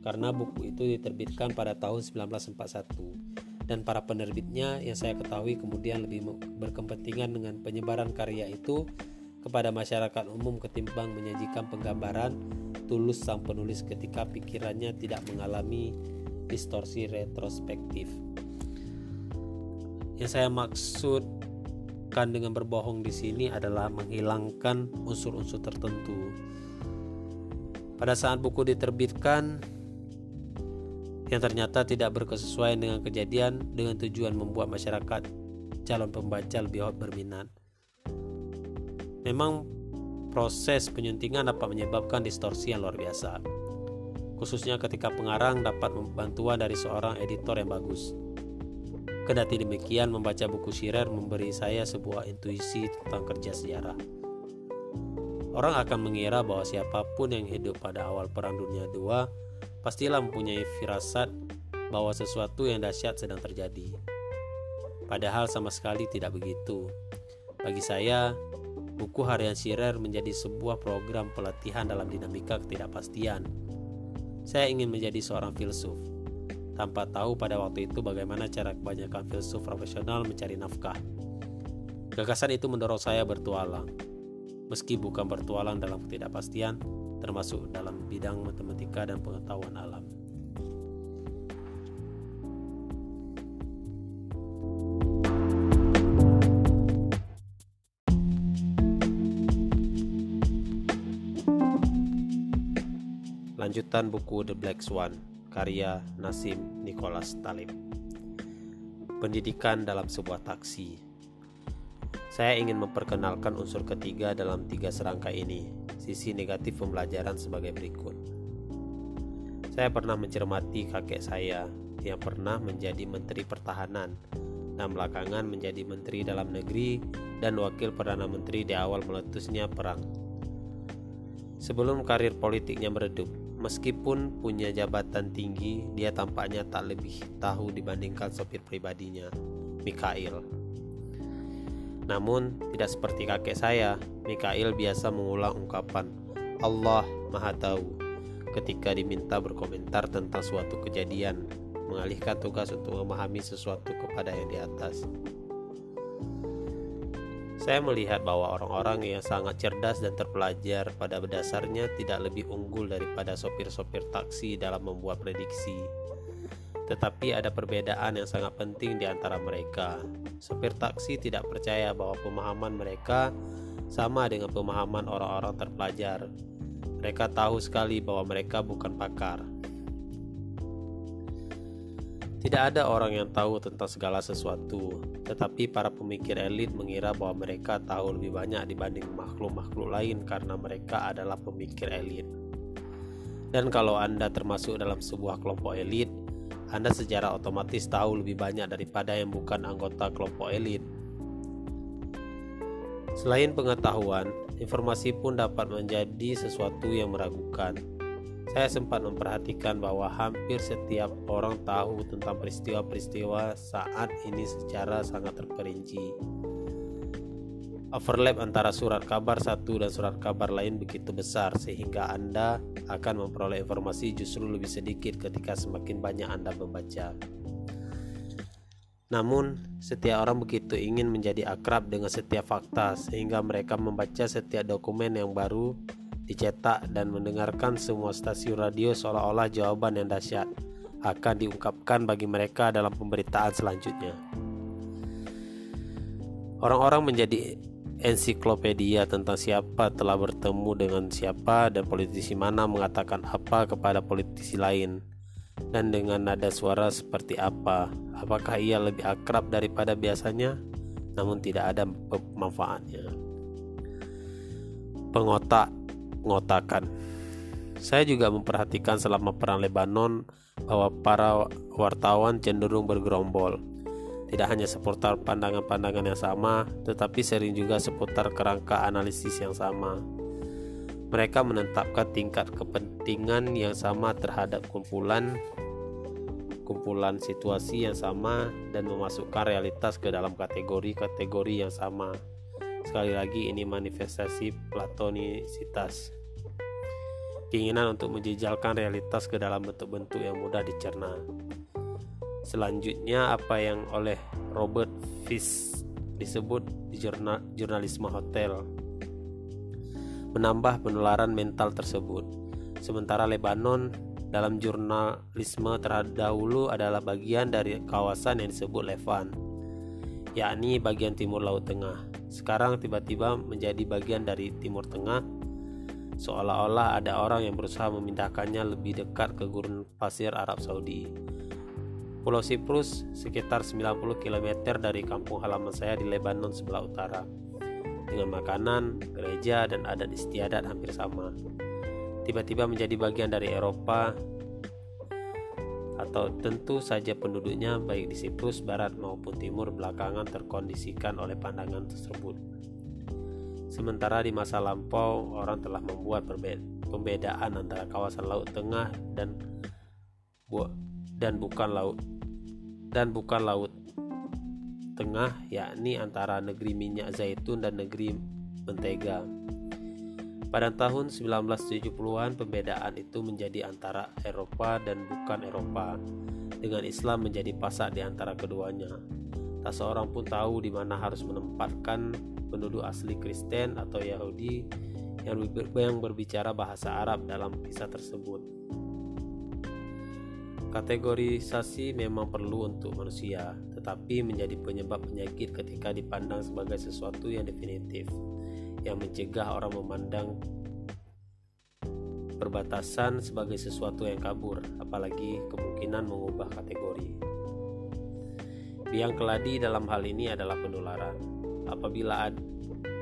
Karena buku itu diterbitkan pada tahun 1941 dan para penerbitnya yang saya ketahui kemudian lebih berkepentingan dengan penyebaran karya itu kepada masyarakat umum ketimbang menyajikan penggambaran tulus sang penulis ketika pikirannya tidak mengalami distorsi retrospektif. Yang saya maksud maksudkan dengan berbohong di sini adalah menghilangkan unsur-unsur tertentu. Pada saat buku diterbitkan, yang ternyata tidak berkesesuaian dengan kejadian dengan tujuan membuat masyarakat calon pembaca lebih berminat. Memang proses penyuntingan dapat menyebabkan distorsi yang luar biasa. Khususnya ketika pengarang dapat bantuan dari seorang editor yang bagus. Kedati demikian, membaca buku Syirer memberi saya sebuah intuisi tentang kerja sejarah. Orang akan mengira bahwa siapa pun yang hidup pada awal Perang Dunia II pastilah mempunyai firasat bahwa sesuatu yang dahsyat sedang terjadi. Padahal sama sekali tidak begitu. Bagi saya, buku harian Schirer menjadi sebuah program pelatihan dalam dinamika ketidakpastian. Saya ingin menjadi seorang filsuf, tanpa tahu pada waktu itu bagaimana cara kebanyakan filsuf profesional mencari nafkah. Gagasan itu mendorong saya bertualang. Meski bukan bertualang dalam ketidakpastian, termasuk dalam bidang matematika dan pengetahuan alam. Lanjutan buku The Black Swan, karya Nasim Nicholas Talib. Pendidikan dalam sebuah taksi. Saya ingin memperkenalkan unsur ketiga dalam tiga serangkai ini, sisi negatif pembelajaran sebagai berikut. Saya pernah mencermati kakek saya yang pernah menjadi Menteri Pertahanan dan belakangan menjadi Menteri Dalam Negeri dan Wakil Perdana Menteri di awal meletusnya perang. Sebelum karir politiknya meredup, meskipun punya jabatan tinggi, dia tampaknya tak lebih tahu dibandingkan sopir pribadinya, Mikhail. Namun, tidak seperti kakek saya, Mikail biasa mengulang ungkapan Allah Maha Tahu ketika diminta berkomentar tentang suatu kejadian, mengalihkan tugas untuk memahami sesuatu kepada yang di atas. Saya melihat bahwa orang-orang yang sangat cerdas dan terpelajar pada dasarnya tidak lebih unggul daripada sopir-sopir taksi dalam membuat prediksi tetapi ada perbedaan yang sangat penting di antara mereka. Sopir taksi tidak percaya bahwa pemahaman mereka sama dengan pemahaman orang-orang terpelajar. Mereka tahu sekali bahwa mereka bukan pakar. Tidak ada orang yang tahu tentang segala sesuatu, tetapi para pemikir elit mengira bahwa mereka tahu lebih banyak dibanding makhluk-makhluk lain karena mereka adalah pemikir elit. Dan kalau Anda termasuk dalam sebuah kelompok elit, anda secara otomatis tahu lebih banyak daripada yang bukan anggota kelompok elit. Selain pengetahuan, informasi pun dapat menjadi sesuatu yang meragukan. Saya sempat memperhatikan bahwa hampir setiap orang tahu tentang peristiwa-peristiwa saat ini secara sangat terperinci. Overlap antara surat kabar satu dan surat kabar lain begitu besar sehingga Anda akan memperoleh informasi justru lebih sedikit ketika semakin banyak Anda membaca. Namun, setiap orang begitu ingin menjadi akrab dengan setiap fakta sehingga mereka membaca setiap dokumen yang baru dicetak dan mendengarkan semua stasiun radio seolah-olah jawaban yang dahsyat akan diungkapkan bagi mereka dalam pemberitaan selanjutnya. Orang-orang menjadi ensiklopedia tentang siapa telah bertemu dengan siapa dan politisi mana mengatakan apa kepada politisi lain dan dengan nada suara seperti apa. Apakah ia lebih akrab daripada biasanya? Namun tidak ada manfaatnya. Pengotak ngotakan saya juga memperhatikan selama perang Lebanon bahwa para wartawan cenderung bergerombol tidak hanya seputar pandangan-pandangan yang sama, tetapi sering juga seputar kerangka analisis yang sama. Mereka menetapkan tingkat kepentingan yang sama terhadap kumpulan kumpulan situasi yang sama dan memasukkan realitas ke dalam kategori-kategori yang sama. Sekali lagi ini manifestasi platonisitas. Keinginan untuk menjejalkan realitas ke dalam bentuk-bentuk yang mudah dicerna. Selanjutnya apa yang oleh Robert Fish disebut di jurnal, jurnalisme hotel menambah penularan mental tersebut. Sementara Lebanon dalam jurnalisme terdahulu adalah bagian dari kawasan yang disebut Levan. yakni bagian timur Laut Tengah. Sekarang tiba-tiba menjadi bagian dari Timur Tengah, seolah-olah ada orang yang berusaha memindahkannya lebih dekat ke gurun pasir Arab Saudi. Pulau Siprus sekitar 90 km dari kampung halaman saya di Lebanon sebelah utara. Dengan makanan, gereja, dan adat istiadat hampir sama. Tiba-tiba menjadi bagian dari Eropa atau tentu saja penduduknya baik di Siprus Barat maupun Timur belakangan terkondisikan oleh pandangan tersebut. Sementara di masa lampau orang telah membuat pembedaan antara kawasan Laut Tengah dan dan bukan laut dan bukan laut tengah yakni antara negeri minyak zaitun dan negeri mentega. Pada tahun 1970-an pembedaan itu menjadi antara Eropa dan bukan Eropa, dengan Islam menjadi pasak di antara keduanya. Tak seorang pun tahu di mana harus menempatkan penduduk asli Kristen atau Yahudi yang berbicara bahasa Arab dalam kisah tersebut. Kategorisasi memang perlu untuk manusia, tetapi menjadi penyebab penyakit ketika dipandang sebagai sesuatu yang definitif yang mencegah orang memandang perbatasan sebagai sesuatu yang kabur, apalagi kemungkinan mengubah kategori. Biang keladi dalam hal ini adalah penularan. Apabila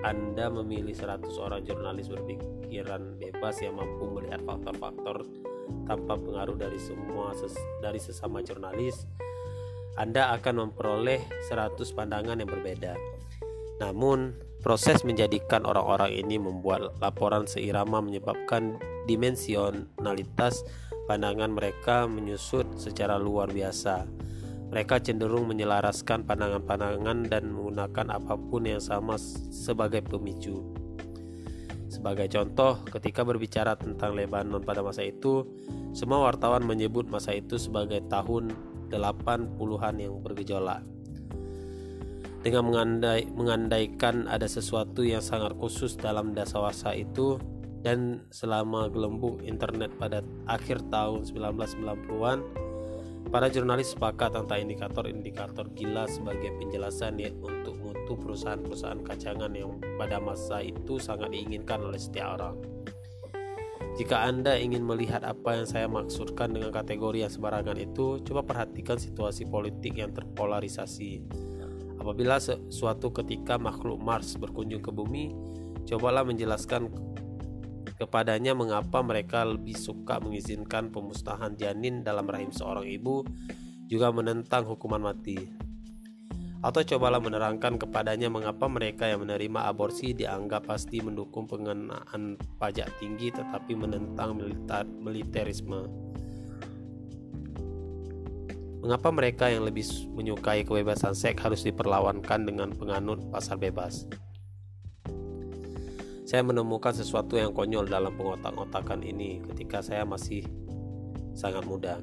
Anda memilih 100 orang jurnalis berpikiran bebas yang mampu melihat faktor-faktor tanpa pengaruh dari semua ses dari sesama jurnalis, Anda akan memperoleh 100 pandangan yang berbeda. Namun, Proses menjadikan orang-orang ini membuat laporan seirama menyebabkan dimensionalitas pandangan mereka menyusut secara luar biasa. Mereka cenderung menyelaraskan pandangan-pandangan dan menggunakan apa pun yang sama sebagai pemicu. Sebagai contoh, ketika berbicara tentang Lebanon pada masa itu, semua wartawan menyebut masa itu sebagai tahun 80-an yang bergejolak dengan mengandai, mengandaikan ada sesuatu yang sangat khusus dalam dasawasa itu dan selama gelembung internet pada akhir tahun 1990-an para jurnalis sepakat tentang indikator-indikator gila sebagai penjelasan ya untuk mutu perusahaan-perusahaan kacangan yang pada masa itu sangat diinginkan oleh setiap orang. Jika Anda ingin melihat apa yang saya maksudkan dengan kategori yang sembarangan itu, coba perhatikan situasi politik yang terpolarisasi Apabila suatu ketika makhluk Mars berkunjung ke bumi, cobalah menjelaskan kepadanya mengapa mereka lebih suka mengizinkan pemusnahan janin dalam rahim seorang ibu, juga menentang hukuman mati. Atau cobalah menerangkan kepadanya mengapa mereka yang menerima aborsi dianggap pasti mendukung pengenaan pajak tinggi tetapi menentang militer militerisme. Mengapa mereka yang lebih menyukai kebebasan seks harus diperlawankan dengan penganut pasar bebas? Saya menemukan sesuatu yang konyol dalam pengotak-otakan ini ketika saya masih sangat muda.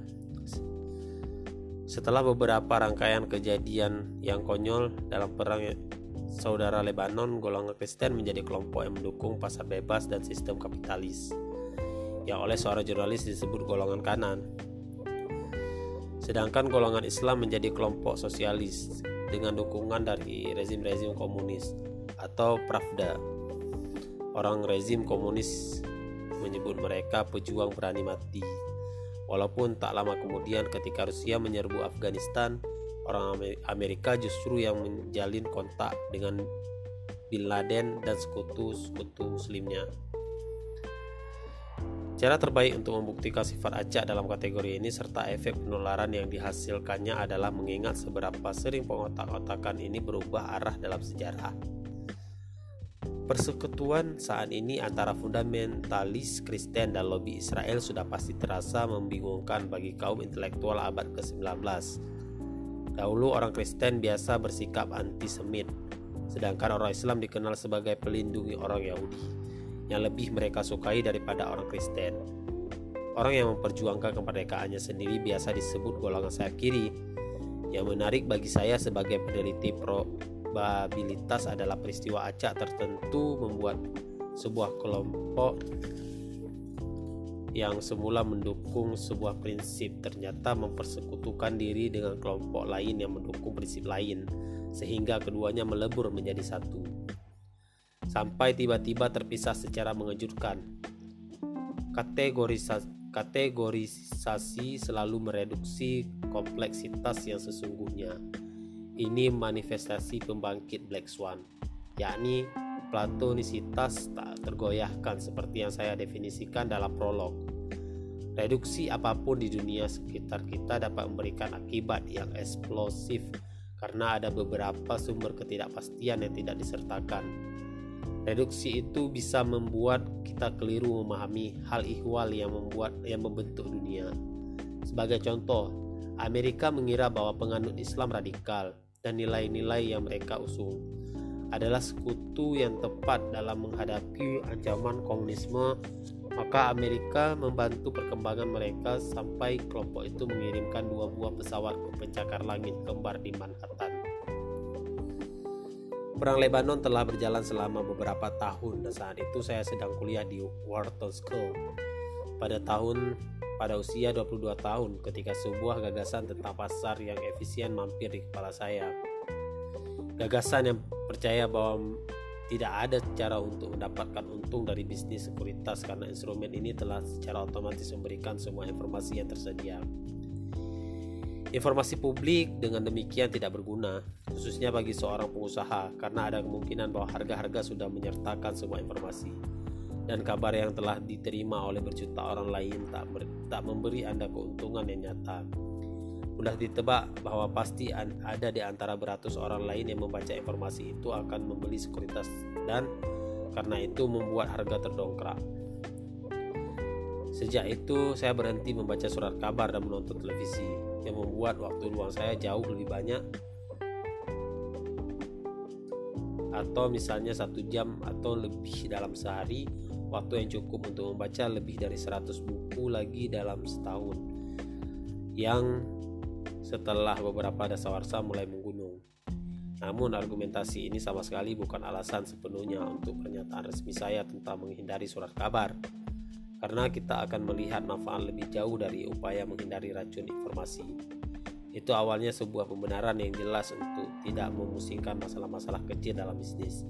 Setelah beberapa rangkaian kejadian yang konyol dalam perang saudara Lebanon, golongan Kristen menjadi kelompok yang mendukung pasar bebas dan sistem kapitalis, yang oleh seorang jurnalis disebut golongan kanan. Sedangkan golongan Islam menjadi kelompok sosialis dengan dukungan dari rezim-rezim komunis atau Pravda. Orang rezim komunis menyebut mereka pejuang berani mati. Walaupun tak lama kemudian ketika Rusia menyerbu Afghanistan, orang Amerika justru yang menjalin kontak dengan Bin Laden dan sekutu-sekutu muslimnya. Cara terbaik untuk membuktikan sifat acak dalam kategori ini serta efek penularan yang dihasilkannya adalah mengingat seberapa sering pengotak-otakan ini berubah arah dalam sejarah. Persekutuan saat ini antara fundamentalis Kristen dan lobby Israel sudah pasti terasa membingungkan bagi kaum intelektual abad ke-19. Dahulu orang Kristen biasa bersikap antisemit, sedangkan orang Islam dikenal sebagai pelindungi orang Yahudi yang lebih mereka sukai daripada orang Kristen. Orang yang memperjuangkan kemerdekaannya sendiri biasa disebut golongan sayap kiri. Yang menarik bagi saya sebagai peneliti probabilitas adalah peristiwa acak tertentu membuat sebuah kelompok yang semula mendukung sebuah prinsip ternyata mempersekutukan diri dengan kelompok lain yang mendukung prinsip lain sehingga keduanya melebur menjadi satu. Sampai tiba-tiba terpisah secara mengejutkan. Kategorisasi, kategorisasi selalu mereduksi kompleksitas yang sesungguhnya. Ini manifestasi pembangkit Black Swan, yakni platonisitas tak tergoyahkan seperti yang saya definisikan dalam prolog. Reduksi apa pun di dunia sekitar kita dapat memberikan akibat yang eksplosif karena ada beberapa sumber ketidakpastian yang tidak disertakan. Reduksi itu bisa membuat kita keliru memahami hal ihwal yang membuat yang membentuk dunia. Sebagai contoh, Amerika mengira bahwa penganut Islam radikal dan nilai-nilai yang mereka usung adalah sekutu yang tepat dalam menghadapi ancaman komunisme maka Amerika membantu perkembangan mereka sampai kelompok itu mengirimkan dua buah pesawat pencakar langit kembar di Manhattan. Perang Lebanon telah berjalan selama beberapa tahun dan saat itu saya sedang kuliah di Wharton School. Pada tahun pada usia 22 tahun ketika sebuah gagasan tentang pasar yang efisien mampir di kepala saya. Gagasan yang percaya bahwa tidak ada cara untuk mendapatkan untung dari bisnis sekuritas karena instrumen ini telah secara otomatis memberikan semua informasi yang tersedia. Informasi publik dengan demikian tidak berguna, khususnya bagi seorang pengusaha, karena ada kemungkinan bahwa harga-harga sudah menyertakan semua informasi, dan kabar yang telah diterima oleh berjuta orang lain tak, ber, tak memberi Anda keuntungan yang nyata. Mudah ditebak bahwa pasti ada di antara beratus orang lain yang membaca informasi itu akan membeli sekuritas dan karena itu membuat harga terdongkrak. Sejak itu saya berhenti membaca surat kabar dan menonton televisi yang membuat waktu luang saya jauh lebih banyak atau misalnya satu jam atau lebih dalam sehari waktu yang cukup untuk membaca lebih dari 100 buku lagi dalam setahun yang setelah beberapa dasawarsa mulai menggunung. Namun argumentasi ini sama sekali bukan alasan sepenuhnya untuk pernyataan resmi saya tentang menghindari surat kabar. Karena kita akan melihat manfaat lebih jauh dari upaya menghindari racun informasi. Itu awalnya sebuah pembenaran yang jelas untuk tidak memusingkan masalah-masalah kecil dalam bisnis.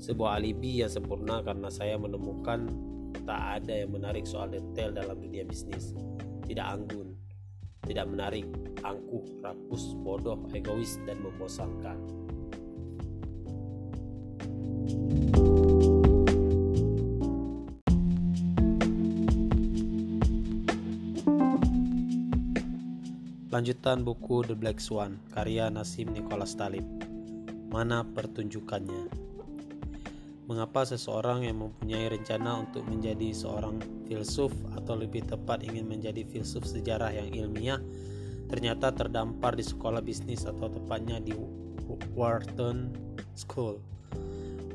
Sebuah alibi yang sempurna karena saya menemukan tak ada yang menarik soal detail dalam dunia bisnis. Tidak anggun, tidak menarik, angkuh, rakus, bodoh, egois, dan membosankan. Lanjutan buku The Black Swan, karya Nasim Nicholas Talib. Mana pertunjukannya? Mengapa seseorang yang mempunyai rencana untuk menjadi seorang filsuf atau lebih tepat ingin menjadi filsuf sejarah yang ilmiah ternyata terdampar di sekolah bisnis atau tepatnya di Wharton School?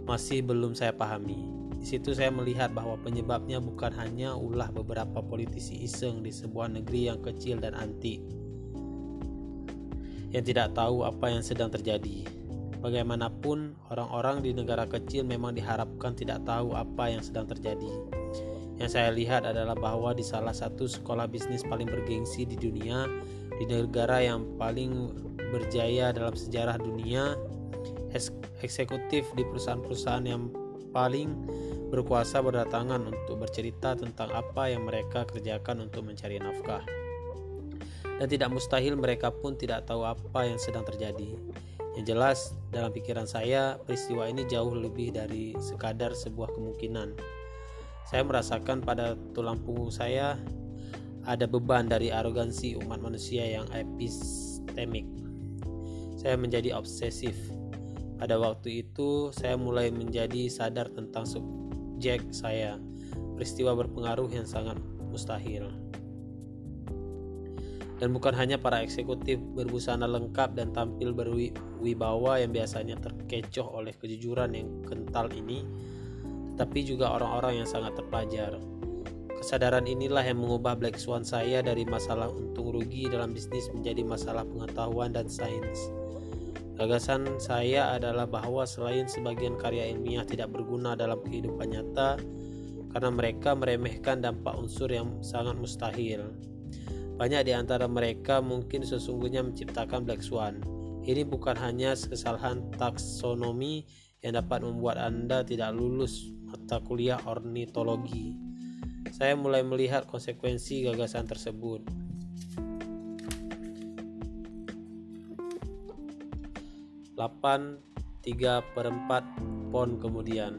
Masih belum saya pahami. Di situ saya melihat bahwa penyebabnya bukan hanya ulah beberapa politisi iseng di sebuah negeri yang kecil dan antik yang tidak tahu apa yang sedang terjadi Bagaimanapun, orang-orang di negara kecil memang diharapkan tidak tahu apa yang sedang terjadi. Yang saya lihat adalah bahwa di salah satu sekolah bisnis paling bergengsi di dunia, di negara yang paling berjaya dalam sejarah dunia, eksekutif di perusahaan-perusahaan yang paling berkuasa berdatangan untuk bercerita tentang apa yang mereka kerjakan untuk mencari nafkah. Dan tidak mustahil mereka pun tidak tahu apa yang sedang terjadi. Yang jelas, dalam pikiran saya, peristiwa ini jauh lebih dari sekadar sebuah kemungkinan. Saya merasakan pada tulang punggung saya ada beban dari arogansi umat manusia yang epistemik. Saya menjadi obsesif. Pada waktu itu, saya mulai menjadi sadar tentang subjek saya, peristiwa berpengaruh yang sangat mustahil dan bukan hanya para eksekutif berbusana lengkap dan tampil berwibawa yang biasanya terkecoh oleh kejujuran yang kental ini, tetapi juga orang-orang yang sangat terpelajar. Kesadaran inilah yang mengubah Black Swan saya dari masalah untung rugi dalam bisnis menjadi masalah pengetahuan dan sains. Gagasan saya adalah bahwa selain sebagian karya ilmiah tidak berguna dalam kehidupan nyata, karena mereka meremehkan dampak unsur yang sangat mustahil. Banyak di antara mereka mungkin sesungguhnya menciptakan Black Swan, Ini bukan hanya kesalahan taksonomi yang dapat membuat Anda tidak lulus mata kuliah ornitologi. Saya mulai melihat konsekuensi gagasan tersebut. 8 3 per 4 pon kemudian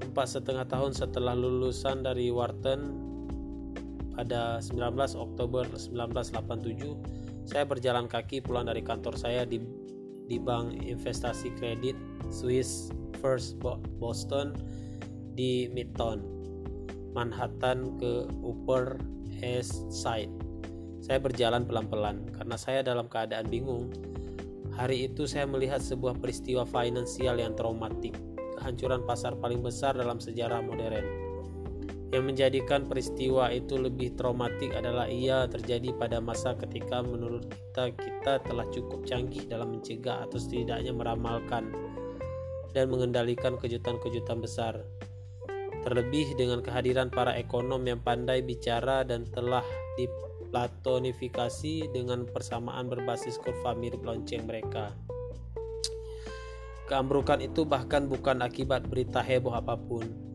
empat setengah tahun setelah lulusan dari Wharton pada 19 Oktober 1987 saya berjalan kaki pulang dari kantor saya di di bank investasi kredit Swiss First Boston di Midtown Manhattan ke Upper East Side saya berjalan pelan-pelan karena saya dalam keadaan bingung Hari itu saya melihat sebuah peristiwa finansial yang traumatik, kehancuran pasar paling besar dalam sejarah modern. Yang menjadikan peristiwa itu lebih traumatik adalah ia terjadi pada masa ketika menurut kita kita telah cukup canggih dalam mencegah atau setidaknya meramalkan dan mengendalikan kejutan-kejutan besar. Terlebih dengan kehadiran para ekonom yang pandai bicara dan telah di platonifikasi dengan persamaan berbasis kurva mirip lonceng mereka. Keambrukan itu bahkan bukan akibat berita heboh apa pun.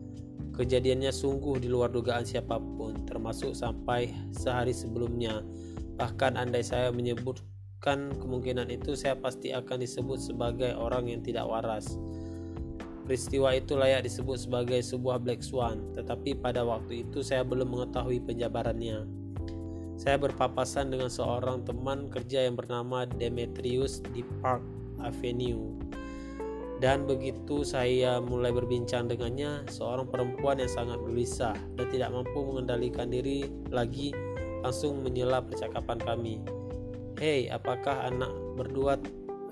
Kejadiannya sungguh di luar dugaan siapa pun, termasuk sampai sehari sebelumnya. Bahkan andai saya menyebutkan kemungkinan itu, saya pasti akan disebut sebagai orang yang tidak waras. Peristiwa itu layak disebut sebagai sebuah black swan, tetapi pada waktu itu saya belum mengetahui penjabarannya. Saya berpapasan dengan seorang teman kerja yang bernama Demetrius di Park Avenue. Dan begitu saya mulai berbincang dengannya, seorang perempuan yang sangat gelisah dan tidak mampu mengendalikan diri lagi langsung menyela percakapan kami. Hei, apakah anak berdua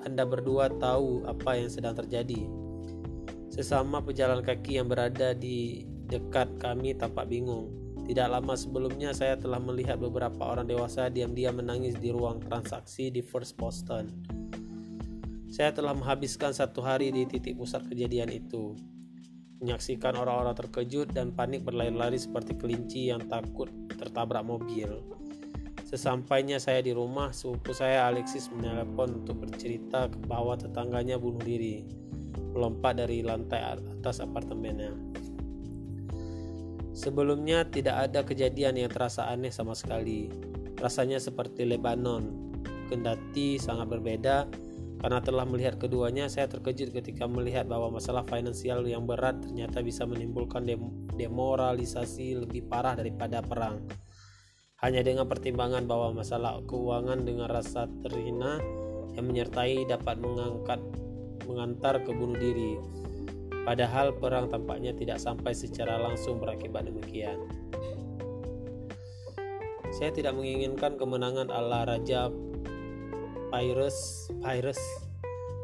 Anda berdua tahu apa yang sedang terjadi? Sesama pejalan kaki yang berada di dekat kami tampak bingung. Tidak lama sebelumnya saya telah melihat beberapa orang dewasa diam-diam menangis di ruang transaksi di First Boston. Saya telah menghabiskan satu hari di titik pusat kejadian itu. Menyaksikan orang-orang terkejut dan panik berlari-lari seperti kelinci yang takut tertabrak mobil. Sesampainya saya di rumah, sepupu saya Alexis menelepon untuk bercerita bahwa tetangganya bunuh diri, melompat dari lantai atas apartemennya. Sebelumnya tidak ada kejadian yang terasa aneh sama sekali. Rasanya seperti Lebanon. Kendati sangat berbeda, karena telah melihat keduanya, saya terkejut ketika melihat bahwa masalah finansial yang berat ternyata bisa menimbulkan demoralisasi lebih parah daripada perang. Hanya dengan pertimbangan bahwa masalah keuangan dengan rasa terhina yang menyertai dapat mengangkat mengantar ke bunuh diri Padahal perang tampaknya tidak sampai secara langsung berakibat demikian. Saya tidak menginginkan kemenangan ala Raja Pyrrhus. Pyrrhus.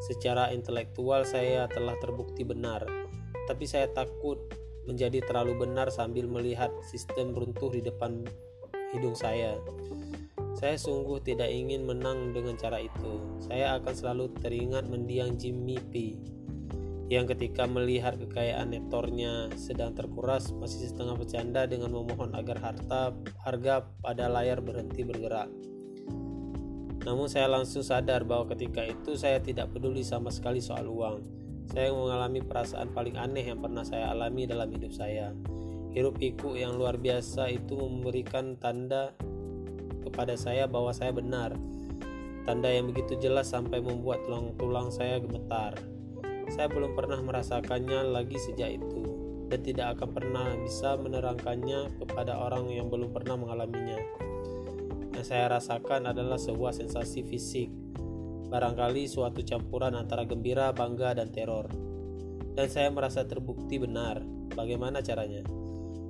Secara intelektual saya telah terbukti benar, tapi saya takut menjadi terlalu benar sambil melihat sistem runtuh di depan hidung saya. Saya sungguh tidak ingin menang dengan cara itu. Saya akan selalu teringat mendiang Jimmy P yang ketika melihat kekayaan netornya sedang terkuras masih setengah bercanda dengan memohon agar harta harga pada layar berhenti bergerak. Namun saya langsung sadar bahwa ketika itu saya tidak peduli sama sekali soal uang. Saya mengalami perasaan paling aneh yang pernah saya alami dalam hidup saya. Hirup pikuk yang luar biasa itu memberikan tanda kepada saya bahwa saya benar. Tanda yang begitu jelas sampai membuat tulang-tulang saya gemetar. Saya belum pernah merasakannya lagi sejak itu dan tidak akan pernah bisa menerangkannya kepada orang yang belum pernah mengalaminya. Yang saya rasakan adalah sebuah sensasi fisik, barangkali suatu campuran antara gembira, bangga, dan teror. Dan saya merasa terbukti benar. Bagaimana caranya?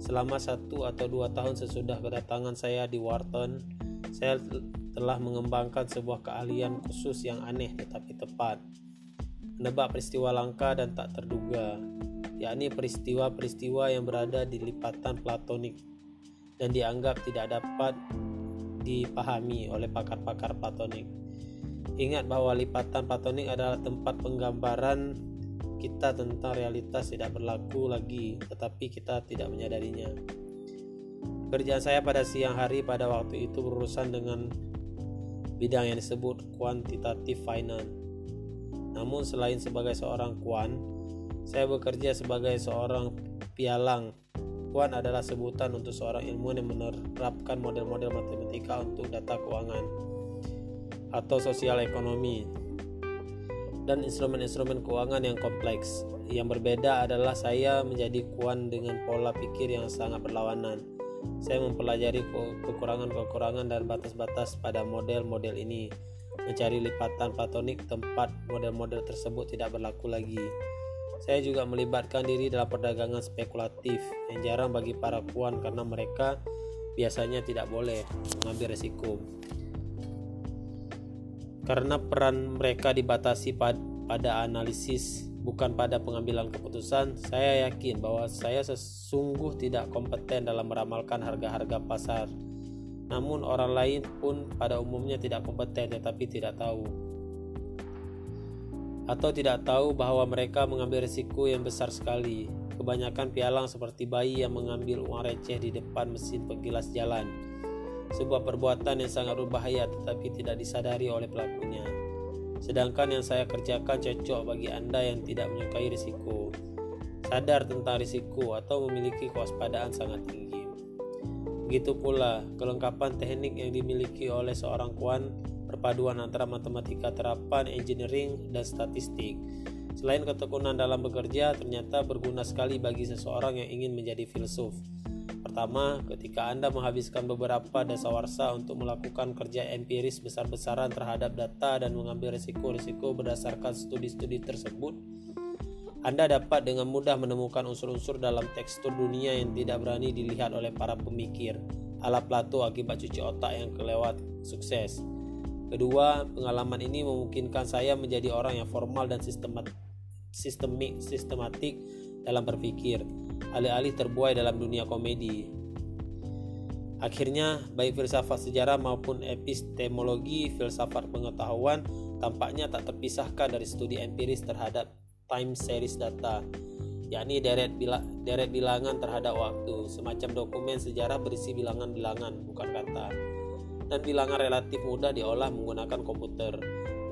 Selama satu atau dua tahun sesudah kedatangan saya di Wharton, saya telah mengembangkan sebuah keahlian khusus yang aneh tetapi tepat menebak peristiwa langka dan tak terduga, yakni peristiwa-peristiwa yang berada di lipatan platonik dan dianggap tidak dapat dipahami oleh pakar-pakar platonik. Ingat bahwa lipatan platonik adalah tempat penggambaran kita tentang realitas tidak berlaku lagi, tetapi kita tidak menyadarinya. Kerjaan saya pada siang hari pada waktu itu berurusan dengan bidang yang disebut quantitative finance. Namun selain sebagai seorang kuan, saya bekerja sebagai seorang pialang. Kuan adalah sebutan untuk seorang ilmuwan yang menerapkan model-model matematika untuk data keuangan atau sosial ekonomi dan instrumen-instrumen keuangan yang kompleks. Yang berbeda adalah saya menjadi kuan dengan pola pikir yang sangat berlawanan. Saya mempelajari kekurangan-kekurangan dan batas-batas pada model-model ini, mencari lipatan platonik tempat model-model tersebut tidak berlaku lagi. Saya juga melibatkan diri dalam perdagangan spekulatif yang jarang bagi para kuan karena mereka biasanya tidak boleh mengambil resiko karena peran mereka dibatasi pad pada analisis bukan pada pengambilan keputusan, saya yakin bahwa saya sesungguh tidak kompeten dalam meramalkan harga-harga pasar. Namun orang lain pun pada umumnya tidak kompeten tetapi tidak tahu atau tidak tahu bahwa mereka mengambil risiko yang besar sekali. Kebanyakan pialang seperti bayi yang mengambil uang receh di depan mesin penggilas jalan sebuah perbuatan yang sangat berbahaya tetapi tidak disadari oleh pelakunya. Sedangkan yang saya kerjakan cocok bagi Anda yang tidak menyukai risiko, sadar tentang risiko atau memiliki kewaspadaan sangat tinggi. Begitu pula kelengkapan teknik yang dimiliki oleh seorang kuan perpaduan antara matematika terapan, engineering, dan statistik. Selain ketekunan dalam bekerja, ternyata berguna sekali bagi seseorang yang ingin menjadi filsuf. Pertama, ketika Anda menghabiskan beberapa dasawarsa untuk melakukan kerja empiris besar-besaran terhadap data dan mengambil risiko-risiko berdasarkan studi-studi tersebut, Anda dapat dengan mudah menemukan unsur-unsur dalam tekstur dunia yang tidak berani dilihat oleh para pemikir, ala Plato akibat cuci otak yang kelewat sukses. Kedua, pengalaman ini memungkinkan saya menjadi orang yang formal dan sistematik, sistematik dalam berpikir alih-alih terbuai dalam dunia komedi. Akhirnya, baik filsafat sejarah maupun epistemologi filsafat pengetahuan tampaknya tak terpisahkan dari studi empiris terhadap time series data, yakni deret, bila, deret bilangan terhadap waktu, semacam dokumen sejarah berisi bilangan-bilangan, bukan kata. Dan bilangan relatif mudah diolah menggunakan komputer.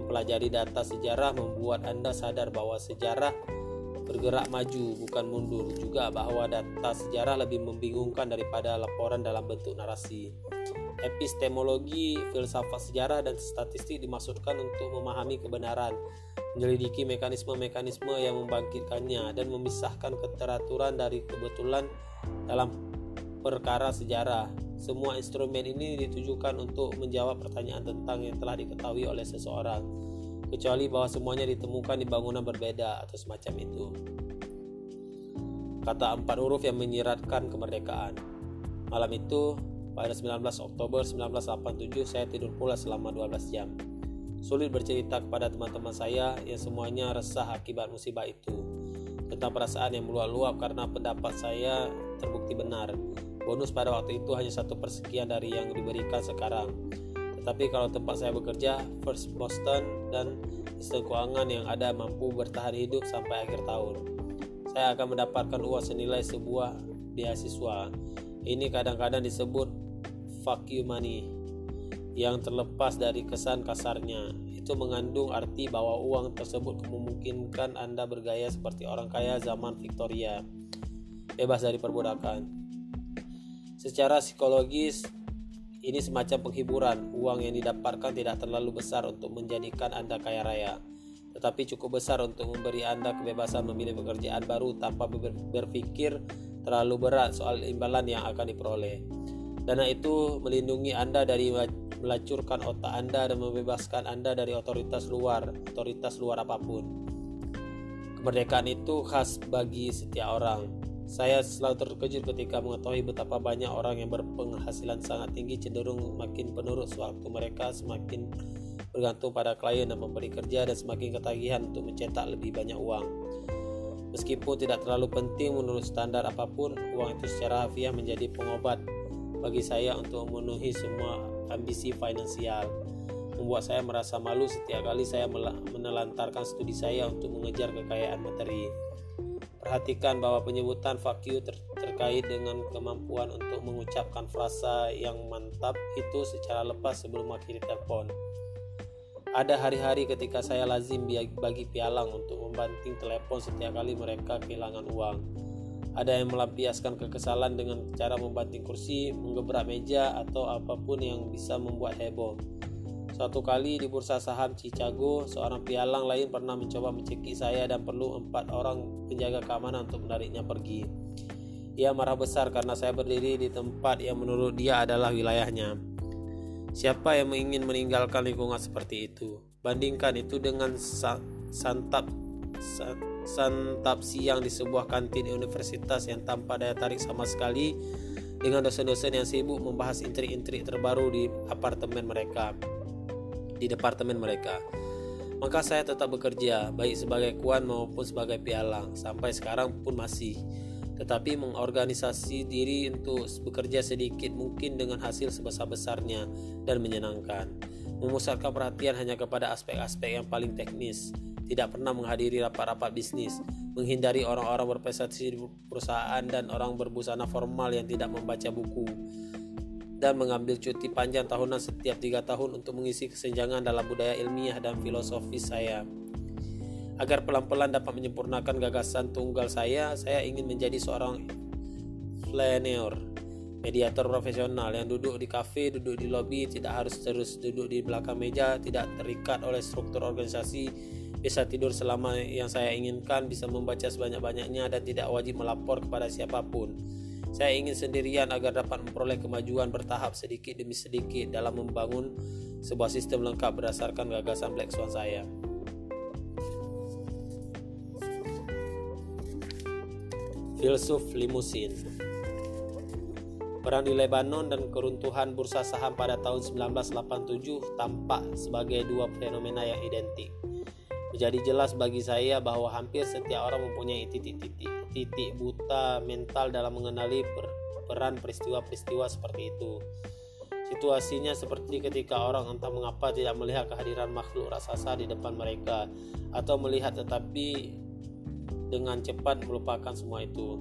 Mempelajari data sejarah membuat Anda sadar bahwa sejarah bergerak maju bukan mundur juga bahwa data sejarah lebih membingungkan daripada laporan dalam bentuk narasi. Epistemologi, filsafat sejarah dan statistik dimaksudkan untuk memahami kebenaran, menyelidiki mekanisme-mekanisme yang membangkitkannya dan memisahkan keteraturan dari kebetulan dalam perkara sejarah. Semua instrumen ini ditujukan untuk menjawab pertanyaan tentang yang telah diketahui oleh seseorang kecuali bahwa semuanya ditemukan di bangunan berbeda atau semacam itu. Kata empat huruf yang menyiratkan kemerdekaan. Malam itu, pada 19 Oktober 1987, saya tidur pula selama 12 jam. Sulit bercerita kepada teman-teman saya yang semuanya resah akibat musibah itu. Tentang perasaan yang meluap-luap karena pendapat saya terbukti benar. Bonus pada waktu itu hanya satu persekian dari yang diberikan sekarang tapi kalau tempat saya bekerja, First Boston dan sistem keuangan yang ada mampu bertahan hidup sampai akhir tahun. Saya akan mendapatkan uang senilai sebuah beasiswa. Ini kadang-kadang disebut fuck you money yang terlepas dari kesan kasarnya. Itu mengandung arti bahwa uang tersebut memungkinkan Anda bergaya seperti orang kaya zaman Victoria, bebas dari perbudakan. Secara psikologis, ini semacam penghiburan. Uang yang didapatkan tidak terlalu besar untuk menjadikan Anda kaya raya, tetapi cukup besar untuk memberi Anda kebebasan memilih pekerjaan baru tanpa berpikir terlalu berat soal imbalan yang akan diperoleh. Dana itu melindungi Anda dari melacurkan otak Anda dan membebaskan Anda dari otoritas luar, otoritas luar apa pun. Kemerdekaan itu khas bagi setiap orang, saya selalu terkejut ketika mengetahui betapa banyak orang yang berpenghasilan sangat tinggi cenderung makin penurut sewaktu mereka semakin bergantung pada klien dan pemberi kerja dan semakin ketagihan untuk mencetak lebih banyak uang. Meskipun tidak terlalu penting menurut standar apa pun, uang itu secara harfiah menjadi pengobat bagi saya untuk memenuhi semua ambisi finansial. Membuat saya merasa malu setiap kali saya menelantarkan studi saya untuk mengejar kekayaan materi. Perhatikan bahwa penyebutan fuck ter terkait dengan kemampuan untuk mengucapkan frasa yang mantap itu secara lepas sebelum akhiri telepon. Ada hari-hari ketika saya lazim bagi pialang untuk membanting telepon setiap kali mereka kehilangan uang. Ada yang melampiaskan kekesalan dengan cara membanting kursi, menggebrak meja, atau apa pun yang bisa membuat heboh. Suatu kali di bursa saham Chicago, seorang pialang lain pernah mencoba mencekik saya dan perlu empat orang penjaga keamanan untuk menariknya pergi. Ia marah besar karena saya berdiri di tempat yang menurut dia adalah wilayahnya. Siapa yang ingin meninggalkan lingkungan seperti itu? Bandingkan itu dengan sa santap sa santap siang di sebuah kantin universitas yang tanpa daya tarik sama sekali dengan dosen-dosen yang sibuk membahas intrik-intrik terbaru di apartemen mereka di departemen mereka. Maka saya tetap bekerja baik sebagai kuan maupun sebagai pialang sampai sekarang pun masih. Tetapi mengorganisasi diri untuk bekerja sedikit mungkin dengan hasil sebesar-besarnya dan menyenangkan. Memusatkan perhatian hanya kepada aspek-aspek yang paling teknis, tidak pernah menghadiri rapat-rapat bisnis, menghindari orang-orang berprestasi di perusahaan dan orang berbusana formal yang tidak membaca buku, dan mengambil cuti panjang tahunan setiap tiga tahun untuk mengisi kesenjangan dalam budaya ilmiah dan filosofis saya. Agar pelan-pelan dapat menyempurnakan gagasan tunggal saya, saya ingin menjadi seorang flaneur, mediator profesional yang duduk di kafe, duduk di lobi, tidak harus terus duduk di belakang meja, tidak terikat oleh struktur organisasi, bisa tidur selama yang saya inginkan, bisa membaca sebanyak-banyaknya dan tidak wajib melapor kepada siapa pun. Saya ingin sendirian agar dapat memperoleh kemajuan bertahap sedikit demi sedikit dalam membangun sebuah sistem lengkap berdasarkan gagasan Black Swan saya. filsuf limusin. Perang di Lebanon dan keruntuhan bursa saham pada tahun 1987 tampak sebagai dua fenomena yang identik. Menjadi jelas bagi saya bahwa hampir setiap orang mempunyai titik-titik titik buta mental dalam mengenali per, peran peristiwa-peristiwa seperti itu. Situasinya seperti ketika orang entah mengapa tidak melihat kehadiran makhluk raksasa di depan mereka atau melihat tetapi dengan cepat melupakan semua itu.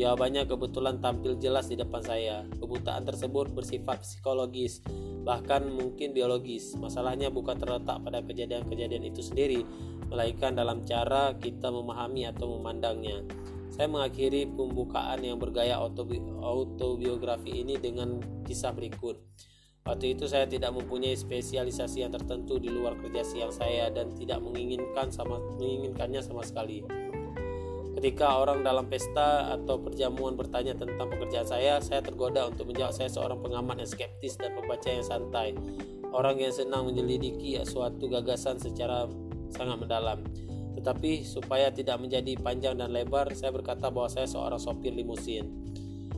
Jawabannya kebetulan tampil jelas di depan saya. Kebutaan tersebut bersifat psikologis, bahkan mungkin biologis. Masalahnya bukan terletak pada kejadian-kejadian itu sendiri, melainkan dalam cara kita memahami atau memandangnya. Saya mengakhiri pembukaan yang bergaya autobi autobiografi ini dengan kisah berikut. Waktu itu saya tidak mempunyai spesialisasi yang tertentu di luar kerja siang saya dan tidak menginginkan sama menginginkannya sama sekali. Ketika orang dalam pesta atau perjamuan bertanya tentang pekerjaan saya, saya tergoda untuk menjawab saya seorang pengamat yang skeptis dan pembaca yang santai. Orang yang senang menyelidiki suatu gagasan secara sangat mendalam. Tetapi supaya tidak menjadi panjang dan lebar, saya berkata bahwa saya seorang sopir limusin.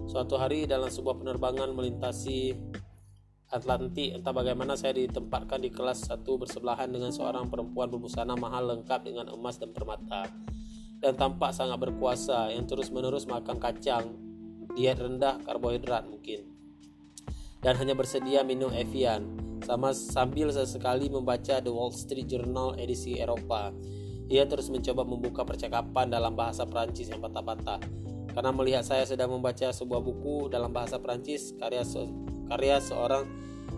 Suatu hari dalam sebuah penerbangan melintasi Atlantik, entah bagaimana saya ditempatkan di kelas satu bersebelahan dengan seorang perempuan berbusana mahal lengkap dengan emas dan permata dan tampak sangat berkuasa yang terus-menerus makan kacang, diet rendah karbohidrat mungkin, dan hanya bersedia minum Evian, sama sambil sesekali membaca The Wall Street Journal edisi Eropa. Ia terus mencoba membuka percakapan dalam bahasa Prancis yang patah-patah. Karena melihat saya sedang membaca sebuah buku dalam bahasa Prancis karya so, karya seorang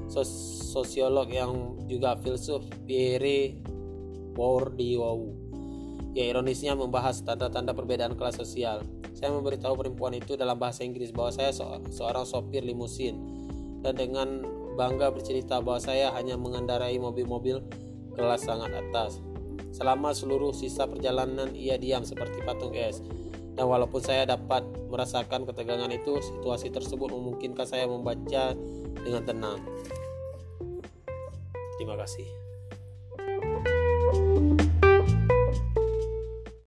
sos, sosiolog yang juga filsuf Pierre Bourdieu Ya ironisnya membahas tanda-tanda perbedaan kelas sosial. Saya memberitahu perempuan itu dalam bahasa Inggris bahwa saya seorang sopir limusin dan dengan bangga bercerita bahwa saya hanya mengendarai mobil-mobil kelas sangat atas. Selama seluruh sisa perjalanan ia diam seperti patung es. Dan walaupun saya dapat merasakan ketegangan itu, situasi tersebut memungkinkan saya membaca dengan tenang. Terima kasih.